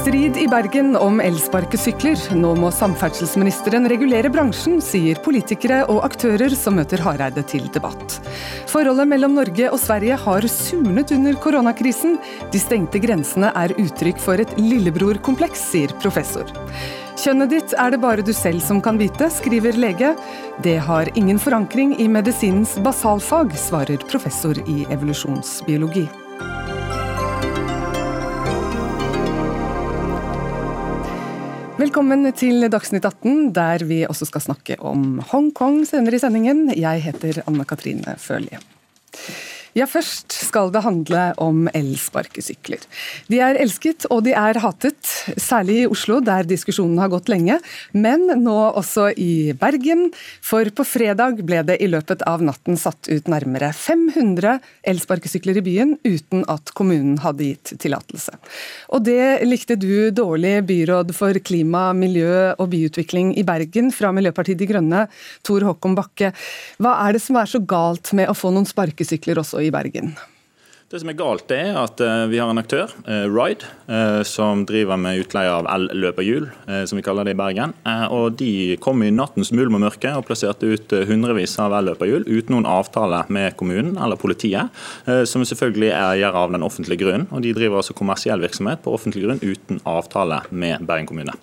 Strid i Bergen om elsparkesykler. Nå må samferdselsministeren regulere bransjen, sier politikere og aktører som møter Hareide til debatt. Forholdet mellom Norge og Sverige har surnet under koronakrisen. De stengte grensene er uttrykk for et lillebror-kompleks, sier professor. Kjønnet ditt er det bare du selv som kan vite, skriver lege. Det har ingen forankring i medisinens basalfag, svarer professor i evolusjonsbiologi. Velkommen til Dagsnytt 18, der vi også skal snakke om Hongkong senere i sendingen. Jeg heter Anne Katrine Førli. Ja, Først skal det handle om elsparkesykler. De er elsket og de er hatet, særlig i Oslo der diskusjonen har gått lenge, men nå også i Bergen. For på fredag ble det i løpet av natten satt ut nærmere 500 elsparkesykler i byen uten at kommunen hadde gitt tillatelse. Og det likte du dårlig, byråd for klima, miljø og byutvikling i Bergen fra Miljøpartiet De Grønne, Tor Håkon Bakke. Hva er det som er så galt med å få noen sparkesykler også i Bergen. Det som er galt, er at eh, vi har en aktør, eh, Ride, eh, som driver med utleie av el-løperhjul, som vi kaller det i Bergen. Og De kom i nattens mulm og mørke og plasserte ut hundrevis av el-løperhjul uten noen avtale med kommunen eller politiet, som selvfølgelig er eier av den offentlige grunnen. Og De driver altså kommersiell virksomhet på offentlig grunn uten avtale med Bergen kommune.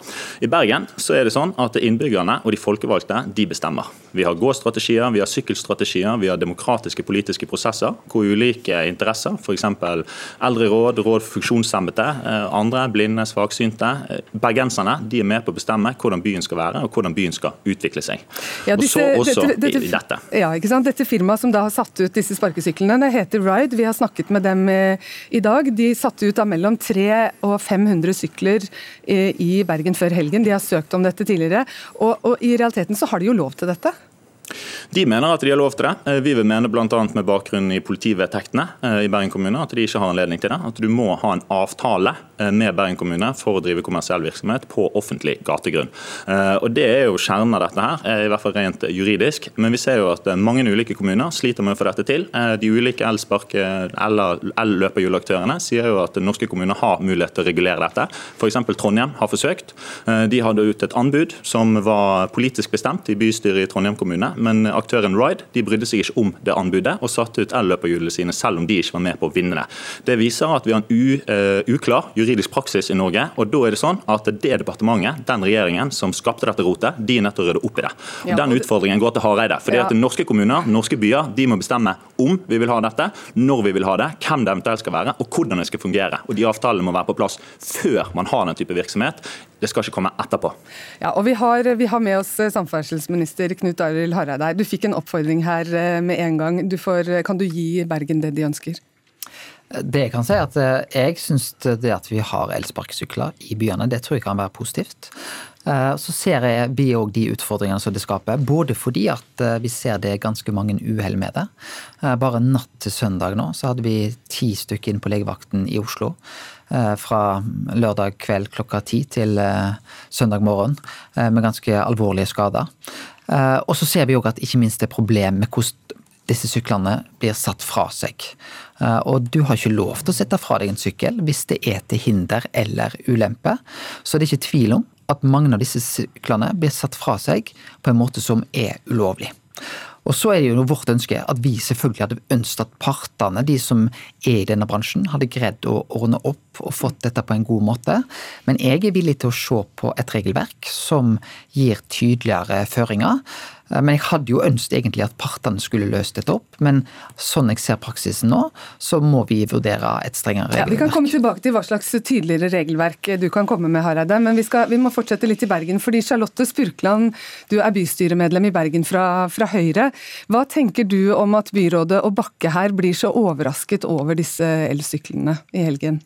I Bergen så er det sånn at innbyggerne og de folkevalgte de bestemmer. Vi har gåstrategier, vi har sykkelstrategier, vi har demokratiske politiske prosesser hvor ulike interesser f.eks. eldre råd råd for funksjonshemmede, eh, andre, blinde, svaksynte. Eh, bergenserne de er med på å bestemme hvordan byen skal være og hvordan byen skal utvikle seg. Ja, disse, og så også dette, i dette. Ja, ikke sant? Dette firmaet som da har satt ut disse sparkesyklene, det heter Ride. Vi har snakket med dem eh, i dag. De satte ut av mellom 300 og 500 sykler i Bergen før helgen. De har søkt om dette tidligere. Og, og i realiteten så har de jo lov til dette? De mener at de har lov til det. Eh, vi vil mene bl.a. med bakgrunn i politivedtektene eh, i Bergen kommune at de ikke har anledning til det. At du må ha en avtale eh, med Bergen kommune for å drive kommersiell virksomhet på offentlig gategrunn. Og Det er jo kjernen av dette her, i hvert fall rent juridisk. Men vi ser jo at mange ulike kommuner sliter med å få dette til. De ulike elspark- eller el-løperhjulaktørene sier jo at norske kommuner har mulighet til å regulere dette. F.eks. Trondheim har forsøkt. De hadde ut et anbud som var politisk bestemt i bystyret i Trondheim kommune men aktøren Ride de brydde seg ikke om det anbudet og satte ut elløperhjulene sine selv om de ikke var med på å vinne det. Det viser at vi har en u, uh, uklar juridisk praksis i Norge. og Da er det sånn at det departementet, den regjeringen som skapte dette rotet, de er nødt til å rydde opp i det. Og ja, den utfordringen går til Hareide. fordi ja. at Norske kommuner, norske byer, de må bestemme om vi vil ha dette, når vi vil ha det, hvem det eventuelt skal være, og hvordan det skal fungere. Og De avtalene må være på plass før man har den type virksomhet. Det skal ikke komme etterpå. Ja, og Vi har, vi har med oss samferdselsminister Knut Arild Hareide. Du fikk en oppfordring her eh, med en gang. Du får, kan du gi Bergen det de ønsker? Det jeg kan si er at eh, jeg syns det at vi har elsparkesykler i byene, det tror jeg kan være positivt. Eh, så ser vi òg de utfordringene som det skaper. Både fordi at vi ser det er ganske mange uhell med det. Bare natt til søndag nå så hadde vi ti stykker inn på legevakten i Oslo. Fra lørdag kveld klokka ti til søndag morgen med ganske alvorlige skader. Eh, og så ser vi òg at ikke minst det er problem med hvordan disse syklene blir satt fra seg. Eh, og du har ikke lov til å sette fra deg en sykkel hvis det er til hinder eller ulempe. Så det er ikke tvil om at mange av disse syklene blir satt fra seg på en måte som er ulovlig. Og så er det jo vårt ønske at vi selvfølgelig hadde ønsket at partene, de som er i denne bransjen, hadde greid å ordne opp og fått dette på en god måte. Men jeg er villig til å se på et regelverk som gir tydeligere føringer. Eh, men jeg hadde jo ønsket egentlig at partene skulle løst dette opp. Men sånn jeg ser praksisen nå, så må vi vurdere et strengere regelverk. Ja, vi kan komme tilbake til hva slags tydeligere regelverk du kan komme med, Hareide. Men vi, skal, vi må fortsette litt i Bergen. fordi Charlotte Spurkland, du er bystyremedlem i Bergen fra, fra Høyre. Hva tenker du om at byrådet og Bakke her blir så overrasket over disse elsyklene i helgen?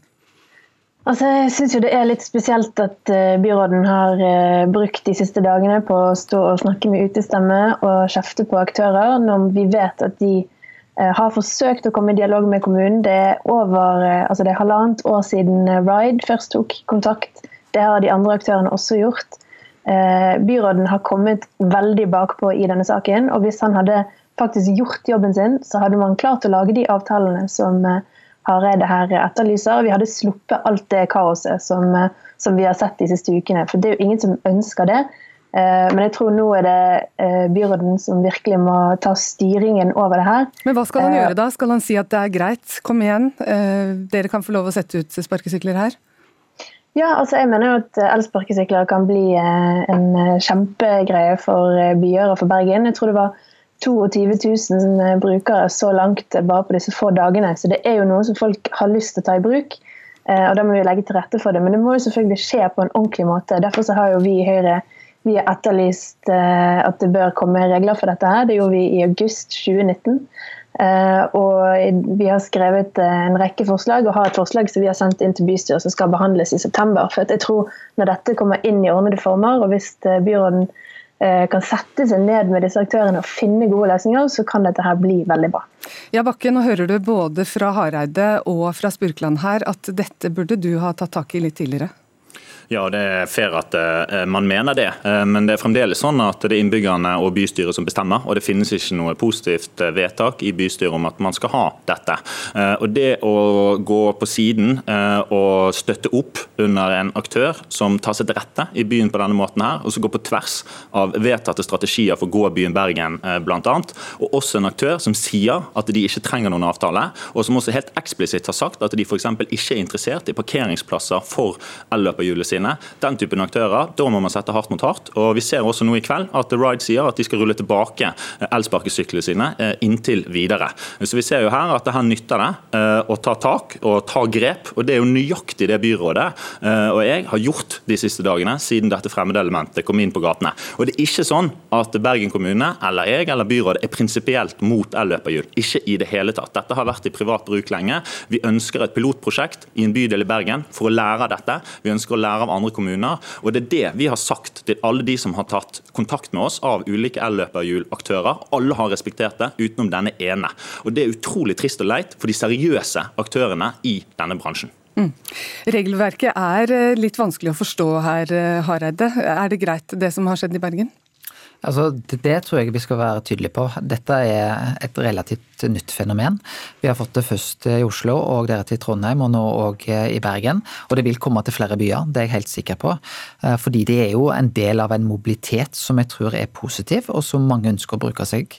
Altså, jeg syns det er litt spesielt at uh, byråden har uh, brukt de siste dagene på å stå og snakke med utestemme og kjefte på aktører, når vi vet at de uh, har forsøkt å komme i dialog med kommunen. Det er over altså det er halvannet år siden Ride først tok kontakt. Det har de andre aktørene også gjort. byråden har kommet veldig bakpå i denne saken. og Hvis han hadde faktisk gjort jobben sin, så hadde man klart å lage de avtalene som Hareide her etterlyser. Vi hadde sluppet alt det kaoset som, som vi har sett de siste ukene. For det er jo ingen som ønsker det. Eh, men jeg tror nå er det eh, byråden som virkelig må ta styringen over det her. Men hva skal han gjøre da? Skal han si at det er greit, kom igjen, dere kan få lov å sette ut sparkesykler her? Ja, altså jeg mener jo at elsparkesykler kan bli en kjempegreie for byer og for Bergen. Jeg tror det var 22 000 brukere så langt bare på disse få dagene. Så det er jo noe som folk har lyst til å ta i bruk. Og da må vi legge til rette for det. Men det må jo selvfølgelig skje på en ordentlig måte. Derfor så har jo vi i Høyre vi har etterlyst eh, at det bør komme regler for dette. her. Det gjorde vi i august 2019. Eh, og vi har skrevet eh, en rekke forslag og har et forslag som vi har sendt inn til bystyret som skal behandles i september. For jeg tror Når dette kommer inn i ordnede former, og hvis byråden kan sette seg ned med disse aktørene og finne gode løsninger, så kan dette her bli veldig bra. Ja, Bakke, nå hører du både fra Hareide og fra Spurkland her at dette burde du ha tatt tak i litt tidligere? Ja, det er fair at uh, man mener det. Uh, men det er fremdeles sånn at det er innbyggerne og bystyret som bestemmer. Og det finnes ikke noe positivt uh, vedtak i bystyret om at man skal ha dette. Og det å gå på siden og støtte opp under en aktør som tar seg til rette i byen på denne måten her, og som går på tvers av vedtatte strategier for gåbyen Bergen bl.a., og også en aktør som sier at de ikke trenger noen avtale, og som også helt eksplisitt har sagt at de f.eks. ikke er interessert i parkeringsplasser for elløperhjulet sine sine, den typen aktører, da må man sette hardt mot hardt. Og Vi ser også nå i kveld at The Ride sier at de skal rulle tilbake eh, elsparkesyklene sine eh, inntil videre. Så Vi ser jo her at det her nytter det eh, å ta tak og ta grep. og Det er jo nøyaktig det byrådet og jeg har gjort de siste dagene siden dette fremmedelementet kom inn på gatene. Og Det er ikke sånn at Bergen kommune eller jeg eller byrådet er prinsipielt mot elløperhjul. Ikke i det hele tatt. Dette har vært i privat bruk lenge. Vi ønsker et pilotprosjekt i en bydel i Bergen for å lære av dette. Vi ønsker å lære av andre kommuner. Og Det er det vi har sagt til alle de som har tatt kontakt med oss av ulike elløperhjulaktører. Alle har respektert det, utenom denne ene. Og Det er utrolig trist og leit for de seriøse aktørene i denne bransjen. Mm. Regelverket er eh, litt vanskelig å forstå her, eh, Hareide. Er det greit det som har skjedd i Bergen? Altså, det tror jeg vi skal være tydelige på. Dette er et relativt nytt fenomen. Vi har fått det først i Oslo, og deretter i Trondheim, og nå òg i Bergen. Og det vil komme til flere byer, det er jeg helt sikker på. Eh, fordi det er jo en del av en mobilitet som jeg tror er positiv, og som mange ønsker å bruke seg.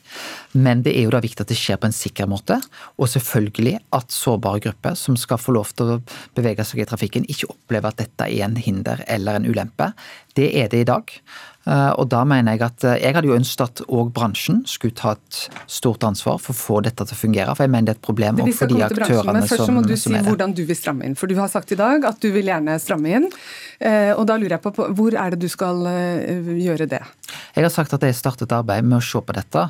Men det er jo da viktig at det skjer på en sikker måte, og selvfølgelig at sårbare grupper som skal få lov til å bevege seg i trafikken, ikke opplever at dette er en hinder eller en ulempe. Det er det i dag. Eh, og da mener Jeg at eh, jeg hadde jo ønsket at òg bransjen skulle ta et stort ansvar for å få dette til å fungere. For jeg mener det er et problem òg for de aktørene men Først så må du si hvordan du vil stramme inn. For du har sagt i dag at du vil gjerne stramme inn. Eh, og da lurer jeg på hvor er det du skal gjøre det? Jeg har sagt at jeg startet arbeid med å se på dette.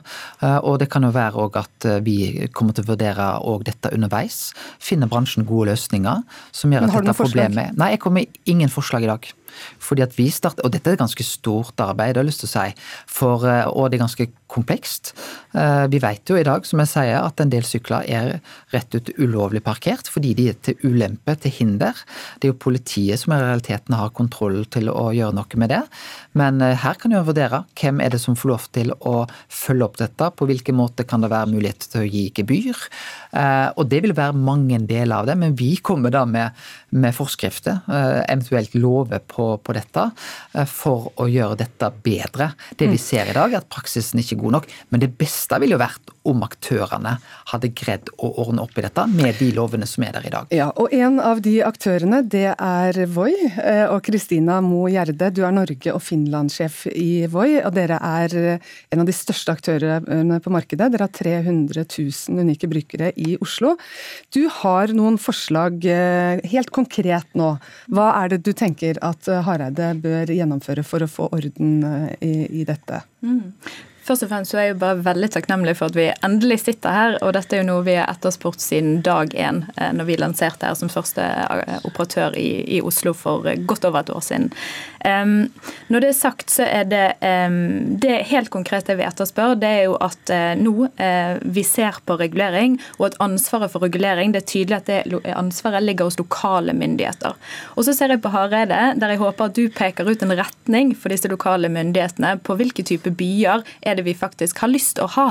Og det kan jo være òg at vi kommer til å vurdere òg dette underveis. Finne bransjen gode løsninger som gjør at dette problemet Nei, jeg kommer med ingen forslag i dag. Fordi at vi starter, Og dette er et ganske stort arbeid, har jeg lyst til å si. For, eh, og det er ganske komplekst. Eh, vi vet jo i dag, som jeg sier, at en del sykler er rett ut ulovlig parkert fordi de er til ulempe, til hinder. Det er jo politiet som i realiteten har kontroll til å gjøre noe med det. Men eh, her kan jo vurdere hvem er det som får lov til å følge opp dette. På hvilken måte kan det være mulighet til å gi gebyr. Og det vil være mange deler av det, men vi kommer da med, med forskrifter, eventuelt lover på på, dette eh, for å gjøre dette bedre. Det vi mm. ser i dag, er at praksisen ikke er god nok. Men det beste ville jo vært om aktørene hadde greid å ordne opp i dette med de lovene som er der i dag. Ja, og En av de aktørene det er Voi. Eh, og Kristina Mo Gjerde, du er Norge- og Finland-sjef i Voi. og Dere er en av de største aktørene på markedet. Dere har 300 000 unike brukere i Oslo. Du har noen forslag eh, helt konkret nå. Hva er det du tenker at Hareide bør gjennomføre for å få orden eh, i, i dette? Mm. Først og fremst så er jeg jo bare veldig takknemlig for at vi endelig sitter her. og Dette er jo noe vi har etterspurt siden dag én, eh, når vi lanserte her som første eh, operatør i, i, Oslo for godt over et år siden. Når det er sagt, så er det, det helt konkret det vi etterspør, det er jo at nå vi ser på regulering, og at ansvaret for regulering det er tydelig at det ansvaret ligger hos lokale myndigheter. Og så ser jeg på Hareide, der jeg håper at du peker ut en retning for disse lokale myndighetene på hvilke type byer er det vi faktisk har lyst til å ha.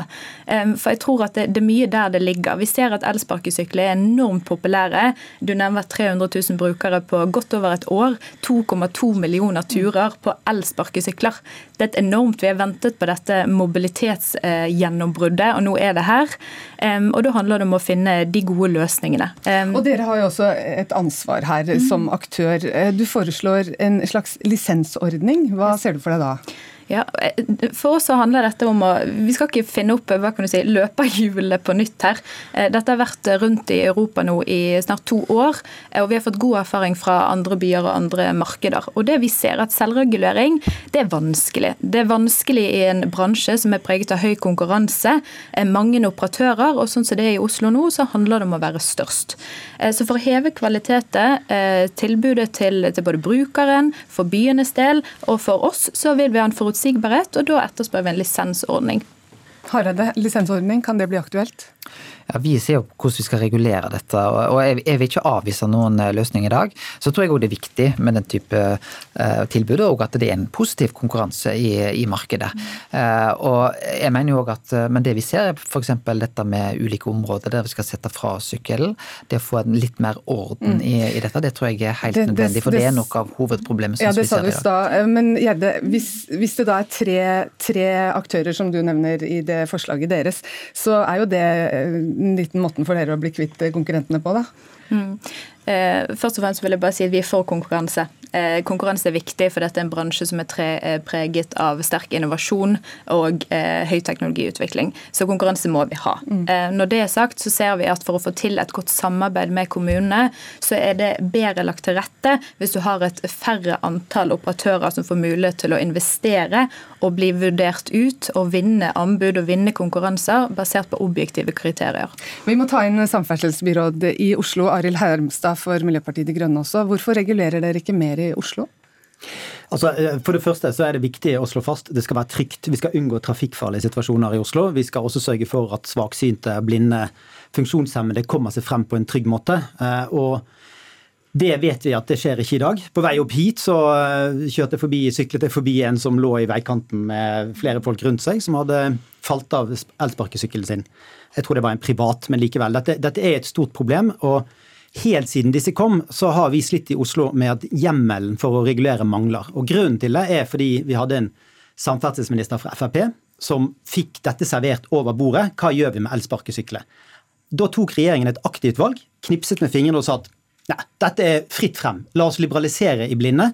For jeg tror at det, det er mye der det ligger. Vi ser at elsparkesykler er enormt populære. Du nevner 300 000 brukere på godt over et år. 2,2 millioner turer på elsparkesykler. Det er et enormt Vi har ventet på dette mobilitetsgjennombruddet, og nå er det her. Og da handler det om å finne de gode løsningene. Og dere har jo også et ansvar her som aktør. Du foreslår en slags lisensordning. Hva ser du for deg da? Ja, For oss så handler dette om å Vi skal ikke finne opp hva kan du si, løperhjulet på nytt her. Eh, dette har vært rundt i Europa nå i snart to år, eh, og vi har fått god erfaring fra andre byer og andre markeder. Og det vi ser at Selvregulering det er vanskelig. Det er vanskelig i en bransje som er preget av høy konkurranse, eh, mange operatører, og sånn som det er i Oslo nå, så handler det om å være størst. Så for å heve kvaliteten, tilbudet til, til både brukeren, for byenes del og for oss, så vil vi ha en forutsigbarhet forutsigbarhet, og da etterspør vi en lisensordning. Hareide, lisensordning, kan det bli aktuelt? Ja, Vi ser jo hvordan vi skal regulere dette. og Jeg, vil ikke avvise noen eh, løsning i dag. Så tror jeg òg det er viktig med den type uh, tilbud, og at det er en positiv konkurranse i, i markedet. Uh, og jeg mener jo også at, Men det vi ser er f.eks. dette med ulike områder der vi skal sette fra sykkelen. Det å få en litt mer orden mm. i, i, dette, det tror jeg er helt det, nødvendig. For det, det, er noe av hovedproblemet. Ja, det sa du i. Men Gjerde, hvis, hvis, det da er tre, tre aktører som du nevner i det forslaget deres, så er jo det en liten måten for dere å bli kvitt konkurrentene på, da? Mm. Eh, først og fremst vil jeg bare si at vi er for konkurranse. Eh, konkurranse er viktig, for dette er en bransje som er tre, eh, preget av sterk innovasjon og eh, høy teknologiutvikling. Så konkurranse må vi ha. Mm. Eh, når det er sagt, så ser vi at for å få til et godt samarbeid med kommunene, så er det bedre lagt til rette hvis du har et færre antall operatører som får mulighet til å investere og bli vurdert ut og vinne anbud og vinne konkurranser basert på objektive kriterier. Vi må ta inn samferdselsbyråd i Oslo, Arild Hermstad for Miljøpartiet De Grønne også. Hvorfor regulerer dere ikke mer i Oslo? Altså, eh, for det første så er det viktig å slå fast det skal være trygt. Vi skal unngå trafikkfarlige situasjoner i Oslo. Vi skal også sørge for at svaksynte, blinde, funksjonshemmede kommer seg frem på en trygg måte. Eh, og det vet vi at det skjer ikke i dag. På vei opp hit så eh, kjørte jeg forbi, syklet jeg forbi en som lå i veikanten med flere folk rundt seg, som hadde falt av elsparkesykkelen sin. Jeg tror det var en privat, men likevel. Dette, dette er et stort problem. og Helt siden disse kom, så har vi slitt i Oslo med at hjemmelen for å regulere mangler. Og Grunnen til det er fordi vi hadde en samferdselsminister fra Frp som fikk dette servert over bordet. Hva gjør vi med elsparkesykler? Da tok regjeringen et aktivt valg, knipset med fingrene og sa at nei, dette er fritt frem. La oss liberalisere i blinde.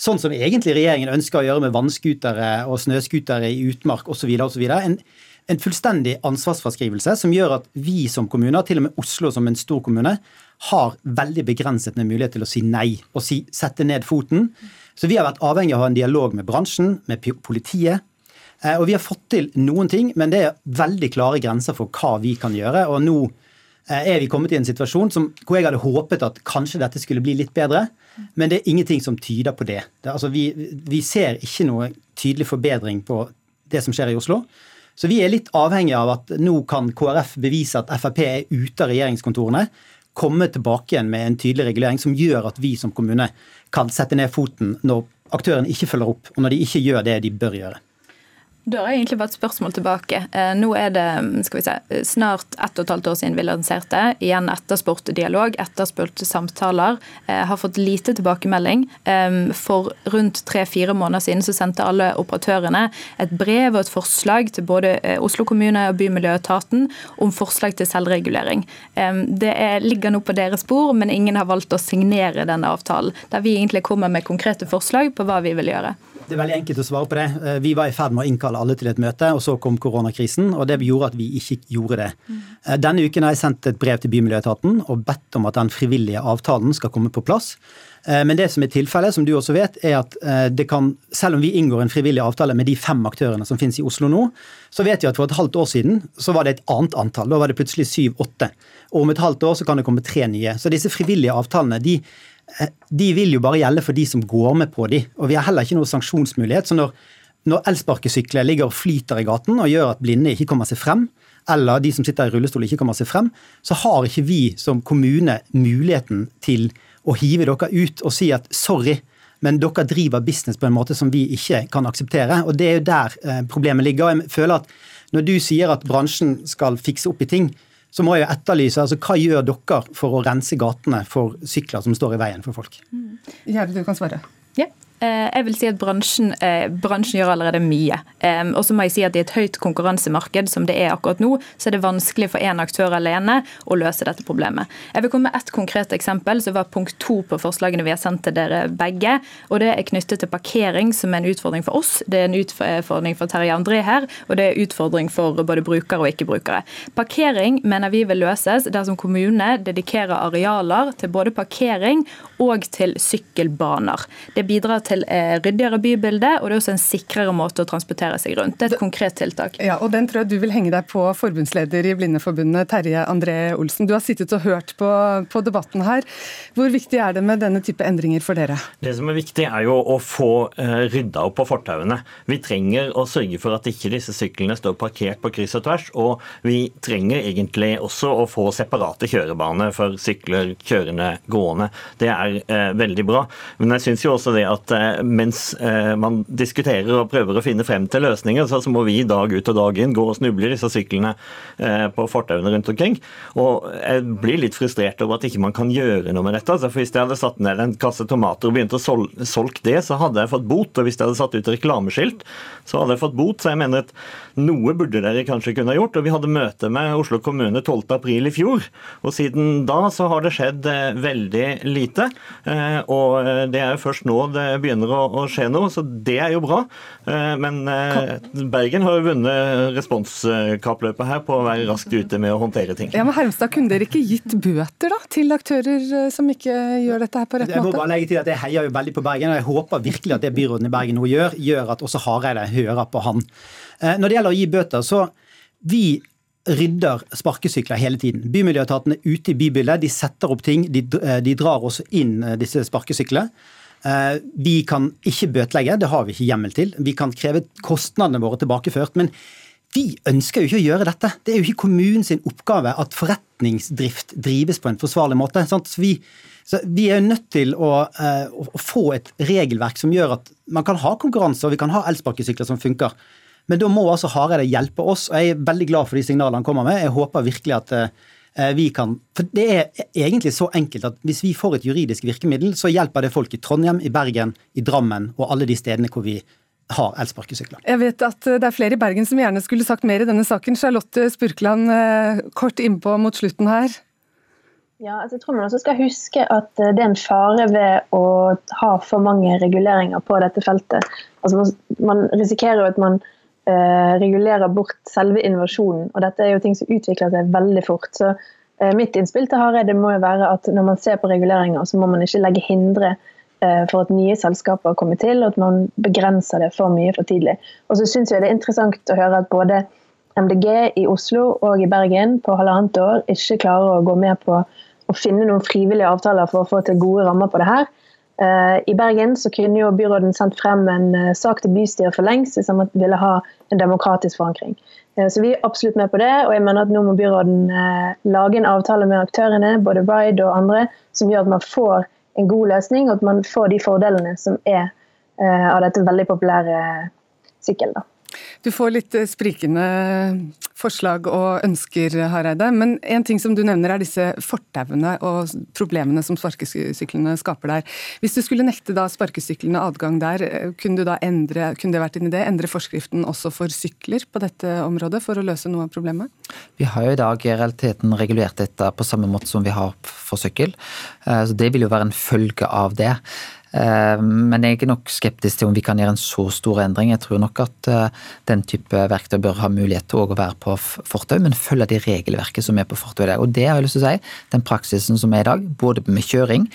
Sånn som egentlig regjeringen ønsker å gjøre med vannskutere og snøskutere i utmark osv. En, en fullstendig ansvarsfraskrivelse som gjør at vi som kommuner, til og med Oslo som en stor kommune, har veldig begrenset med mulighet til å si nei og si, sette ned foten. Så vi har vært avhengig av å ha en dialog med bransjen, med politiet. Eh, og vi har fått til noen ting, men det er veldig klare grenser for hva vi kan gjøre. Og nå eh, er vi kommet i en situasjon som, hvor jeg hadde håpet at kanskje dette skulle bli litt bedre, men det er ingenting som tyder på det. det altså vi, vi ser ikke noe tydelig forbedring på det som skjer i Oslo. Så vi er litt avhengig av at nå kan KrF bevise at Frp er ute av regjeringskontorene komme tilbake igjen med en tydelig regulering som gjør at vi som kommune kan sette ned foten når aktørene ikke følger opp, og når de ikke gjør det de bør gjøre. Da har jeg egentlig bare et spørsmål tilbake. Eh, nå er det skal vi si, snart ett og et halvt år siden vi lanserte. Igjen etterspurt dialog, etterspurt samtaler. Jeg eh, har fått lite tilbakemelding. Eh, for rundt tre-fire måneder siden så sendte alle operatørene et brev og et forslag til både Oslo kommune og Bymiljøetaten om forslag til selvregulering. Det ligger nå på deres bord, men ingen har valgt å signere denne avtalen. Der vi egentlig kommer med konkrete forslag på hva vi vil gjøre. Det er veldig enkelt å svare på det. Eh, vi var i ferd med å innkalle alle til et møte, og så kom koronakrisen. og Det gjorde at vi ikke gjorde det. Mm. Denne uken har jeg sendt et brev til Bymiljøetaten og bedt om at den frivillige avtalen skal komme på plass. Eh, men det som er tilfellet, som du også vet, er at det kan, selv om vi inngår en frivillig avtale med de fem aktørene som finnes i Oslo nå, så vet vi at for et halvt år siden så var det et annet antall. Da var det plutselig syv-åtte. Og om et halvt år så kan det komme tre nye. Så disse frivillige avtalene de de vil jo bare gjelde for de som går med på de, og vi har heller ikke noe sanksjonsmulighet. så når når elsparkesykler ligger og flyter i gaten og gjør at blinde ikke kommer seg frem, eller de som sitter i rullestol ikke kommer seg frem, så har ikke vi som kommune muligheten til å hive dere ut og si at sorry, men dere driver business på en måte som vi ikke kan akseptere. Og det er jo der eh, problemet ligger. jeg føler at Når du sier at bransjen skal fikse opp i ting, så må jeg etterlyse altså, hva gjør dere for å rense gatene for sykler som står i veien for folk? Mm. Gjerde, du kan svare. Ja. Eh, jeg vil si at bransjen, eh, bransjen gjør allerede mye. Og så må jeg si at I et høyt konkurransemarked som det er akkurat nå, så er det vanskelig for én aktør alene å løse dette problemet. Jeg vil komme med ett konkret eksempel, som var punkt to på forslagene vi har sendt til dere begge. og Det er knyttet til parkering, som er en utfordring for oss. Det er en utfordring for Terje André her, og det er utfordring for både brukere og ikke-brukere. Parkering mener vi vil løses dersom kommunene dedikerer arealer til både parkering og til sykkelbaner. Det bidrar til eh, ryddigere bybilde, og det er også en sikrere måte å transportere seg rundt. Det er et konkret tiltak. Ja, og Den tror jeg du vil henge deg på, forbundsleder i Blindeforbundet, Terje André Olsen. Du har sittet og hørt på, på debatten her. Hvor viktig er det med denne type endringer for dere? Det som er viktig, er jo å få uh, rydda opp på fortauene. Vi trenger å sørge for at ikke disse syklene står parkert på kryss og tvers. Og vi trenger egentlig også å få separate kjørebaner for sykler, kjørende, gående. Det er eh, veldig bra. Men jeg syns jo også det at mens man diskuterer og prøver å finne frem til løsninger, så, må vi dag ut og dag inn gå og snuble disse syklene på fortauene rundt omkring. Og jeg blir litt frustrert over at ikke man kan gjøre noe med dette. Altså, for Hvis jeg hadde satt ned en kasse tomater og begynt å sol solge det, så hadde jeg fått bot. Og hvis jeg hadde satt ut reklameskilt, så hadde jeg fått bot. Så jeg mener at noe burde dere kanskje kunne ha gjort. Og vi hadde møte med Oslo kommune 12.4 i fjor. Og siden da så har det skjedd eh, veldig lite. Eh, og eh, det er jo først nå det begynner å, å skje noe, så det er jo bra. Men Bergen har jo vunnet responskappløpet her på å være raskt ute med å håndtere ting. Ja, men Hermstad, kunne dere ikke gitt bøter da, til aktører som ikke gjør dette her på rett måte? Jeg må bare legge til at jeg heier jo veldig på Bergen, og jeg håper virkelig at det byråden i Bergen nå gjør, gjør at også Hareide hører på han. Eh, når det gjelder å gi bøter, så vi rydder sparkesykler hele tiden. Bymiljøetaten er ute i bybildet, de setter opp ting, de, eh, de drar også inn eh, disse sparkesyklene. Vi kan ikke bøtelegge, det har vi ikke hjemmel til. Vi kan kreve kostnadene våre tilbakeført. men vi ønsker jo ikke å gjøre dette. Det er jo ikke kommunens oppgave at forretningsdrift drives på en forsvarlig måte. Så vi, så vi er jo nødt til å, å, få et regelverk som gjør at man kan ha konkurranse, og vi kan ha elsparkesykler som funker. Men da må altså Hareide hjelpe oss, og jeg er veldig glad for de signalene han kommer med. Jeg håper virkelig at eh, vi kan For det er egentlig så enkelt at hvis vi får et juridisk virkemiddel, så hjelper det folk i Trondheim, i Bergen, i Drammen og alle de stedene hvor vi har elsparkesykler. Jeg vet at det er flere i Bergen som gjerne skulle sagt mer i denne saken. Charlotte Spurkland, eh, kort innpå mot slutten her. Ja, altså jeg tror man også skal huske at eh, det er en fare ved å ha for mange reguleringer på dette feltet. Altså man, man risikerer jo at man Eh, regulerer bort selve innovasjonen. Og dette er jo ting som utvikler seg veldig fort. Så eh, mitt innspill til Hareide må jo være at når man ser på reguleringer, så må man ikke legge hindre eh, for at nye selskaper kommer til, og at man begrenser det for mye for tidlig. Og så syns jeg det er interessant å høre at både MDG i Oslo og i Bergen på halvannet år ikke klarer å gå med på å finne noen frivillige avtaler for å få til gode rammer på det her. Eh, I Bergen så kunne jo byråden sendt frem en eh, sak til bystyret for lengst hvis han ville ha en demokratisk forankring. Eh, så vi er absolutt med på det, og jeg mener at nå må byråden lage en avtale med aktørene, både Ride og andre, som gjør at man får en god løsning, og at man får de fordelene som er av dette veldig populære sykkel. Du får litt eh, sprikende forslag og ønsker, Hareide. Men en ting som du nevner er disse fortauene og problemene som sparkesyklene skaper der. Hvis du skulle nekte da sparkesyklene adgang der, eh, kunne, endre, kunne det vært en idé? Endre forskriften også for sykler på dette området for å løse noe av problemet? Vi har jo i dag i realiteten regulert dette på samme måte som vi har for sykkel. Eh, så det vil jo være en følge av det. Eh, men jeg er nok skeptisk til om vi kan gjøre en så stor endring. Jeg tror nok at eh, den type verktøy bør ha mulighet til å være på fortau, men følge det regelverket som er på fortau i. Og det har jeg lyst til å si, den praksisen som er i dag, både med kjøring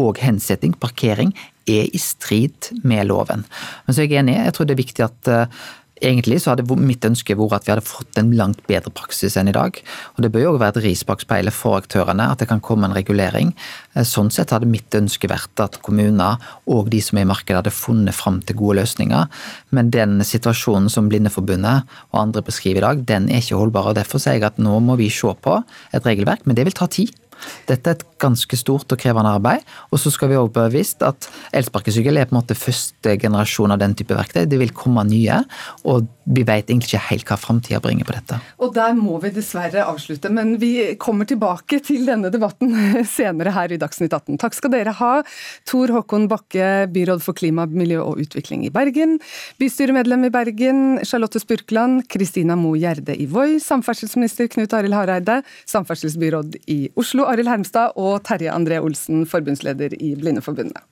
og hensetting, parkering, er i strid med loven. Men så er jeg enig, jeg tror det er viktig at eh, Egentlig så hadde mitt ønske vært at vi hadde fått en langt bedre praksis enn i dag. Og Det bør jo være et ris bak speilet for aktørene, at det kan komme en regulering. Eh, sånn sett hadde mitt ønske vært at kommuner og de som er i markedet hadde funnet fram til gode løsninger. Men den situasjonen som Blindeforbundet og andre beskriver i dag, den er ikke holdbar. og Derfor sier jeg at nå må vi se på et regelverk, men det vil ta tid. Dette er et ganske stort og krevende arbeid. Og så skal vi òg bevise at elsparkesykkel er på en måte første generasjon av den type verktøy. Det vil komme nye, og vi vet egentlig ikke helt hva framtida bringer på dette. Og der må vi dessverre avslutte, men vi kommer tilbake til denne debatten senere her i Dagsnytt 18. Takk skal dere ha. Tor Håkon Bakke, byråd for klima, miljø og utvikling i Bergen. Bystyremedlem i Bergen, Charlotte Spurkland. Kristina Mo Gjerde i Voi. Samferdselsminister Knut Arild Hareide. Samferdselsbyråd i Oslo, Arild Hermstad. Og Terje André Olsen, forbundsleder i Blindeforbundet.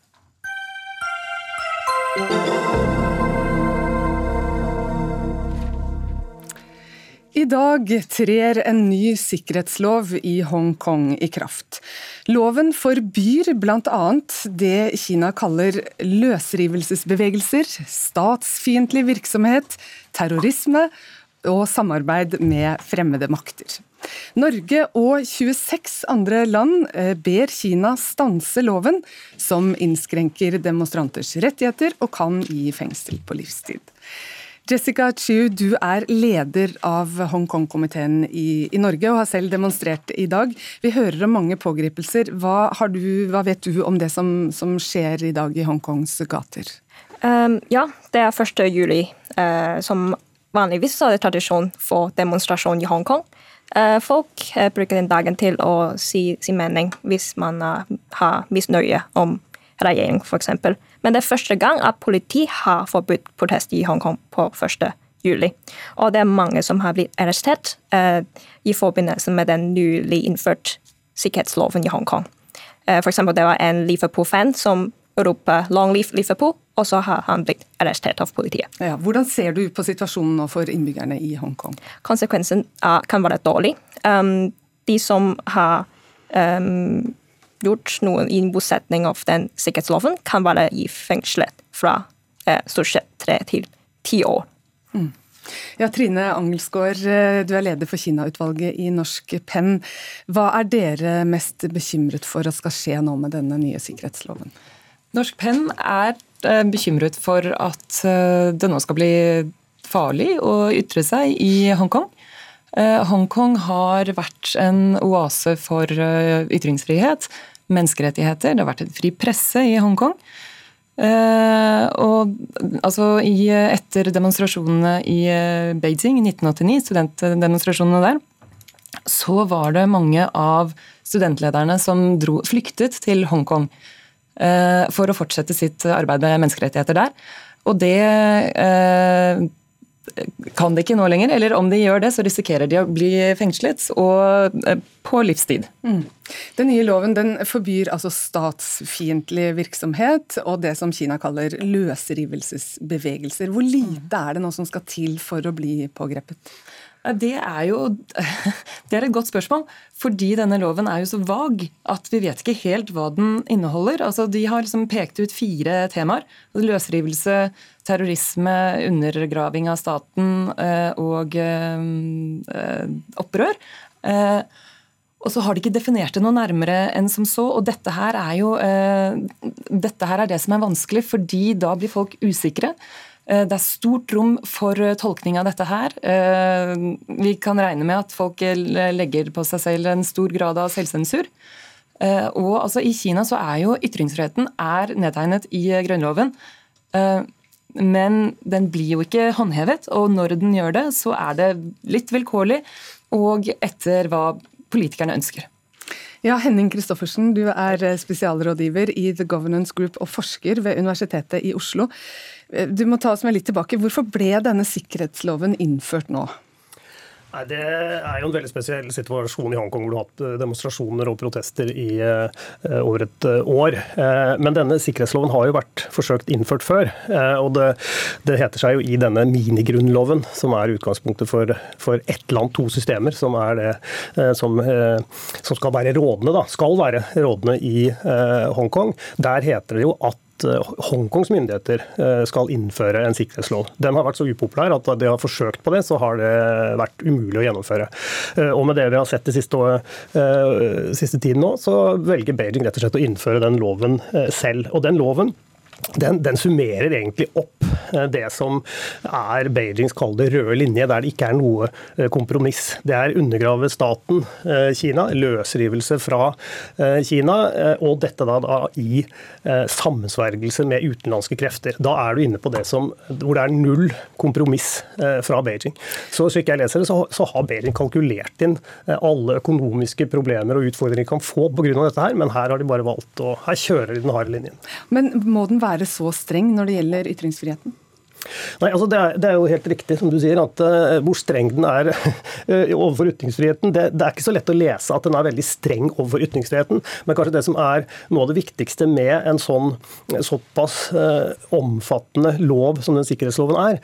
I dag trer en ny sikkerhetslov i Hongkong i kraft. Loven forbyr bl.a. det Kina kaller løsrivelsesbevegelser, statsfiendtlig virksomhet, terrorisme og samarbeid med fremmede makter. Norge og 26 andre land eh, ber Kina stanse loven, som innskrenker demonstranters rettigheter og kan gi fengsel på livstid. Jessica Chiu, du er leder av Hongkong-komiteen i, i, Norge og har selv demonstrert i dag. Vi hører om mange pågripelser. Hva, du, hva vet du om det som, som, skjer i dag i Hongkongs gater? Um, ja, det er 1. juli, uh, som vanligvis er det tradisjon for demonstrasjon i Hongkong. Uh, folk uh, bruker den dagen til å si sin mening hvis man har misnøye om regjering, f.eks. Men det er første gang at politi har forbudt protest i Hongkong på 1. juli. Og det er mange som har blitt arrestert eh, i forbindelse med den nylig innført sikkerhetsloven i Hongkong. Eh, for eksempel, det var en Liverpool-fan som ropte 'Long live Liverpool', og så har han blitt arrestert av politiet. Ja, hvordan ser du på situasjonen nå for innbyggerne i Hongkong? Konsekvensen er, kan være dårlig. Um, de som har um, gjort noen innbosetning av den sikkerhetsloven, kan være i fengselet fra eh, stort sett tre til ti år. Mm. Ja, Trine Angelsgaard, eh, du er leder for Kina-utvalget i Norsk Penn. Hva er dere mest bekymret for at skal skje nå med denne nye sikkerhetsloven? Norsk Penn er bekymret for at det nå skal bli farlig å ytre seg i Hongkong. Hongkong har vært en oase for ytringsfrihet menneskerettigheter. Det har vært en fri presse i Hongkong. Og altså i, Etter demonstrasjonene i Beijing i 1989, studentdemonstrasjonene der, så var det mange av studentlederne som dro, flyktet til Hongkong uh, for å fortsette sitt arbeid med menneskerettigheter der. Og det kan de ikke nå lenger, eller om de gjør det, så risikerer de å bli fengslet og eh, på livstid. Mm. Den nye loven den forbyr altså statsfiendtlig virksomhet og det som Kina kaller løsrivelsesbevegelser. Hvor lite er det nå som skal til for å bli pågrepet? Det er jo det er et godt spørsmål. Fordi denne loven er jo så vag at vi vet ikke helt hva den inneholder. Altså, de har liksom pekt ut fire temaer. Løsrivelse, terrorisme, undergraving av staten eh, og eh, opprør. Eh, og så har de ikke definert det noe nærmere enn som så. Og dette her er jo dette her er det som er vanskelig, fordi da blir folk usikre. Eh, det er stort rom for eh, tolkning av dette her. Eh, vi kan regne med at folk legger på seg selv en stor grad av selvsensur. Og altså I Kina så er jo ytringsfriheten er nedtegnet i Grunnloven. Men den blir jo ikke håndhevet, og når den gjør det, så er det litt vilkårlig og etter hva politikerne ønsker. Ja, Henning Christoffersen, du er spesialrådgiver i The Governance Group og forsker ved Universitetet i Oslo. Du må ta oss med litt tilbake. Hvorfor ble denne sikkerhetsloven innført nå? Nei, Det er jo en veldig spesiell situasjon i Hongkong hvor du har hatt eh, demonstrasjoner og protester i uh, over et år. Men denne sikkerhetsloven har jo vært forsøkt innført før. og det, det, heter seg jo i denne minigrunnloven, som er utgangspunktet for, for ett land, to systemer, som er det som, som, skal være rådende, da, skal være rådende i Hongkong. Der heter det jo at at Hongkongs myndigheter skal innføre en sikkerhetslov. Den har vært så upopulær at de har forsøkt på det, så har det vært umulig å gjennomføre. Og med det vi har sett de siste, siste tiden nå, så velger Beijing rett og slett å innføre den loven selv. Og den loven den, den, summerer egentlig opp eh, det som er Beijings kalde røde linje, der det ikke er noe eh, kompromiss. Det er undergrave staten eh, Kina, løsrivelse fra Kina, og dette da, da i sammensvergelse med utenlandske krefter. Da er du inne på det som, hvor det er null kompromiss fra Beijing. Så slik jeg leser det, så, så har Beijing kalkulert inn alle økonomiske problemer og utfordringer de kan få pga. dette her, men her har de bare valgt å Her kjører de den harde linjen. Men må den være være så streng når det gjelder ytringsfriheten? Nei, altså det er, det, er, jo helt riktig som du sier, at uh, hvor streng den er uh, overfor ytringsfriheten. Det, det, er ikke så lett å lese at den er veldig streng overfor ytringsfriheten. Men kanskje det som er noe av det viktigste med en sånn såpass uh, omfattende lov som den sikkerhetsloven er,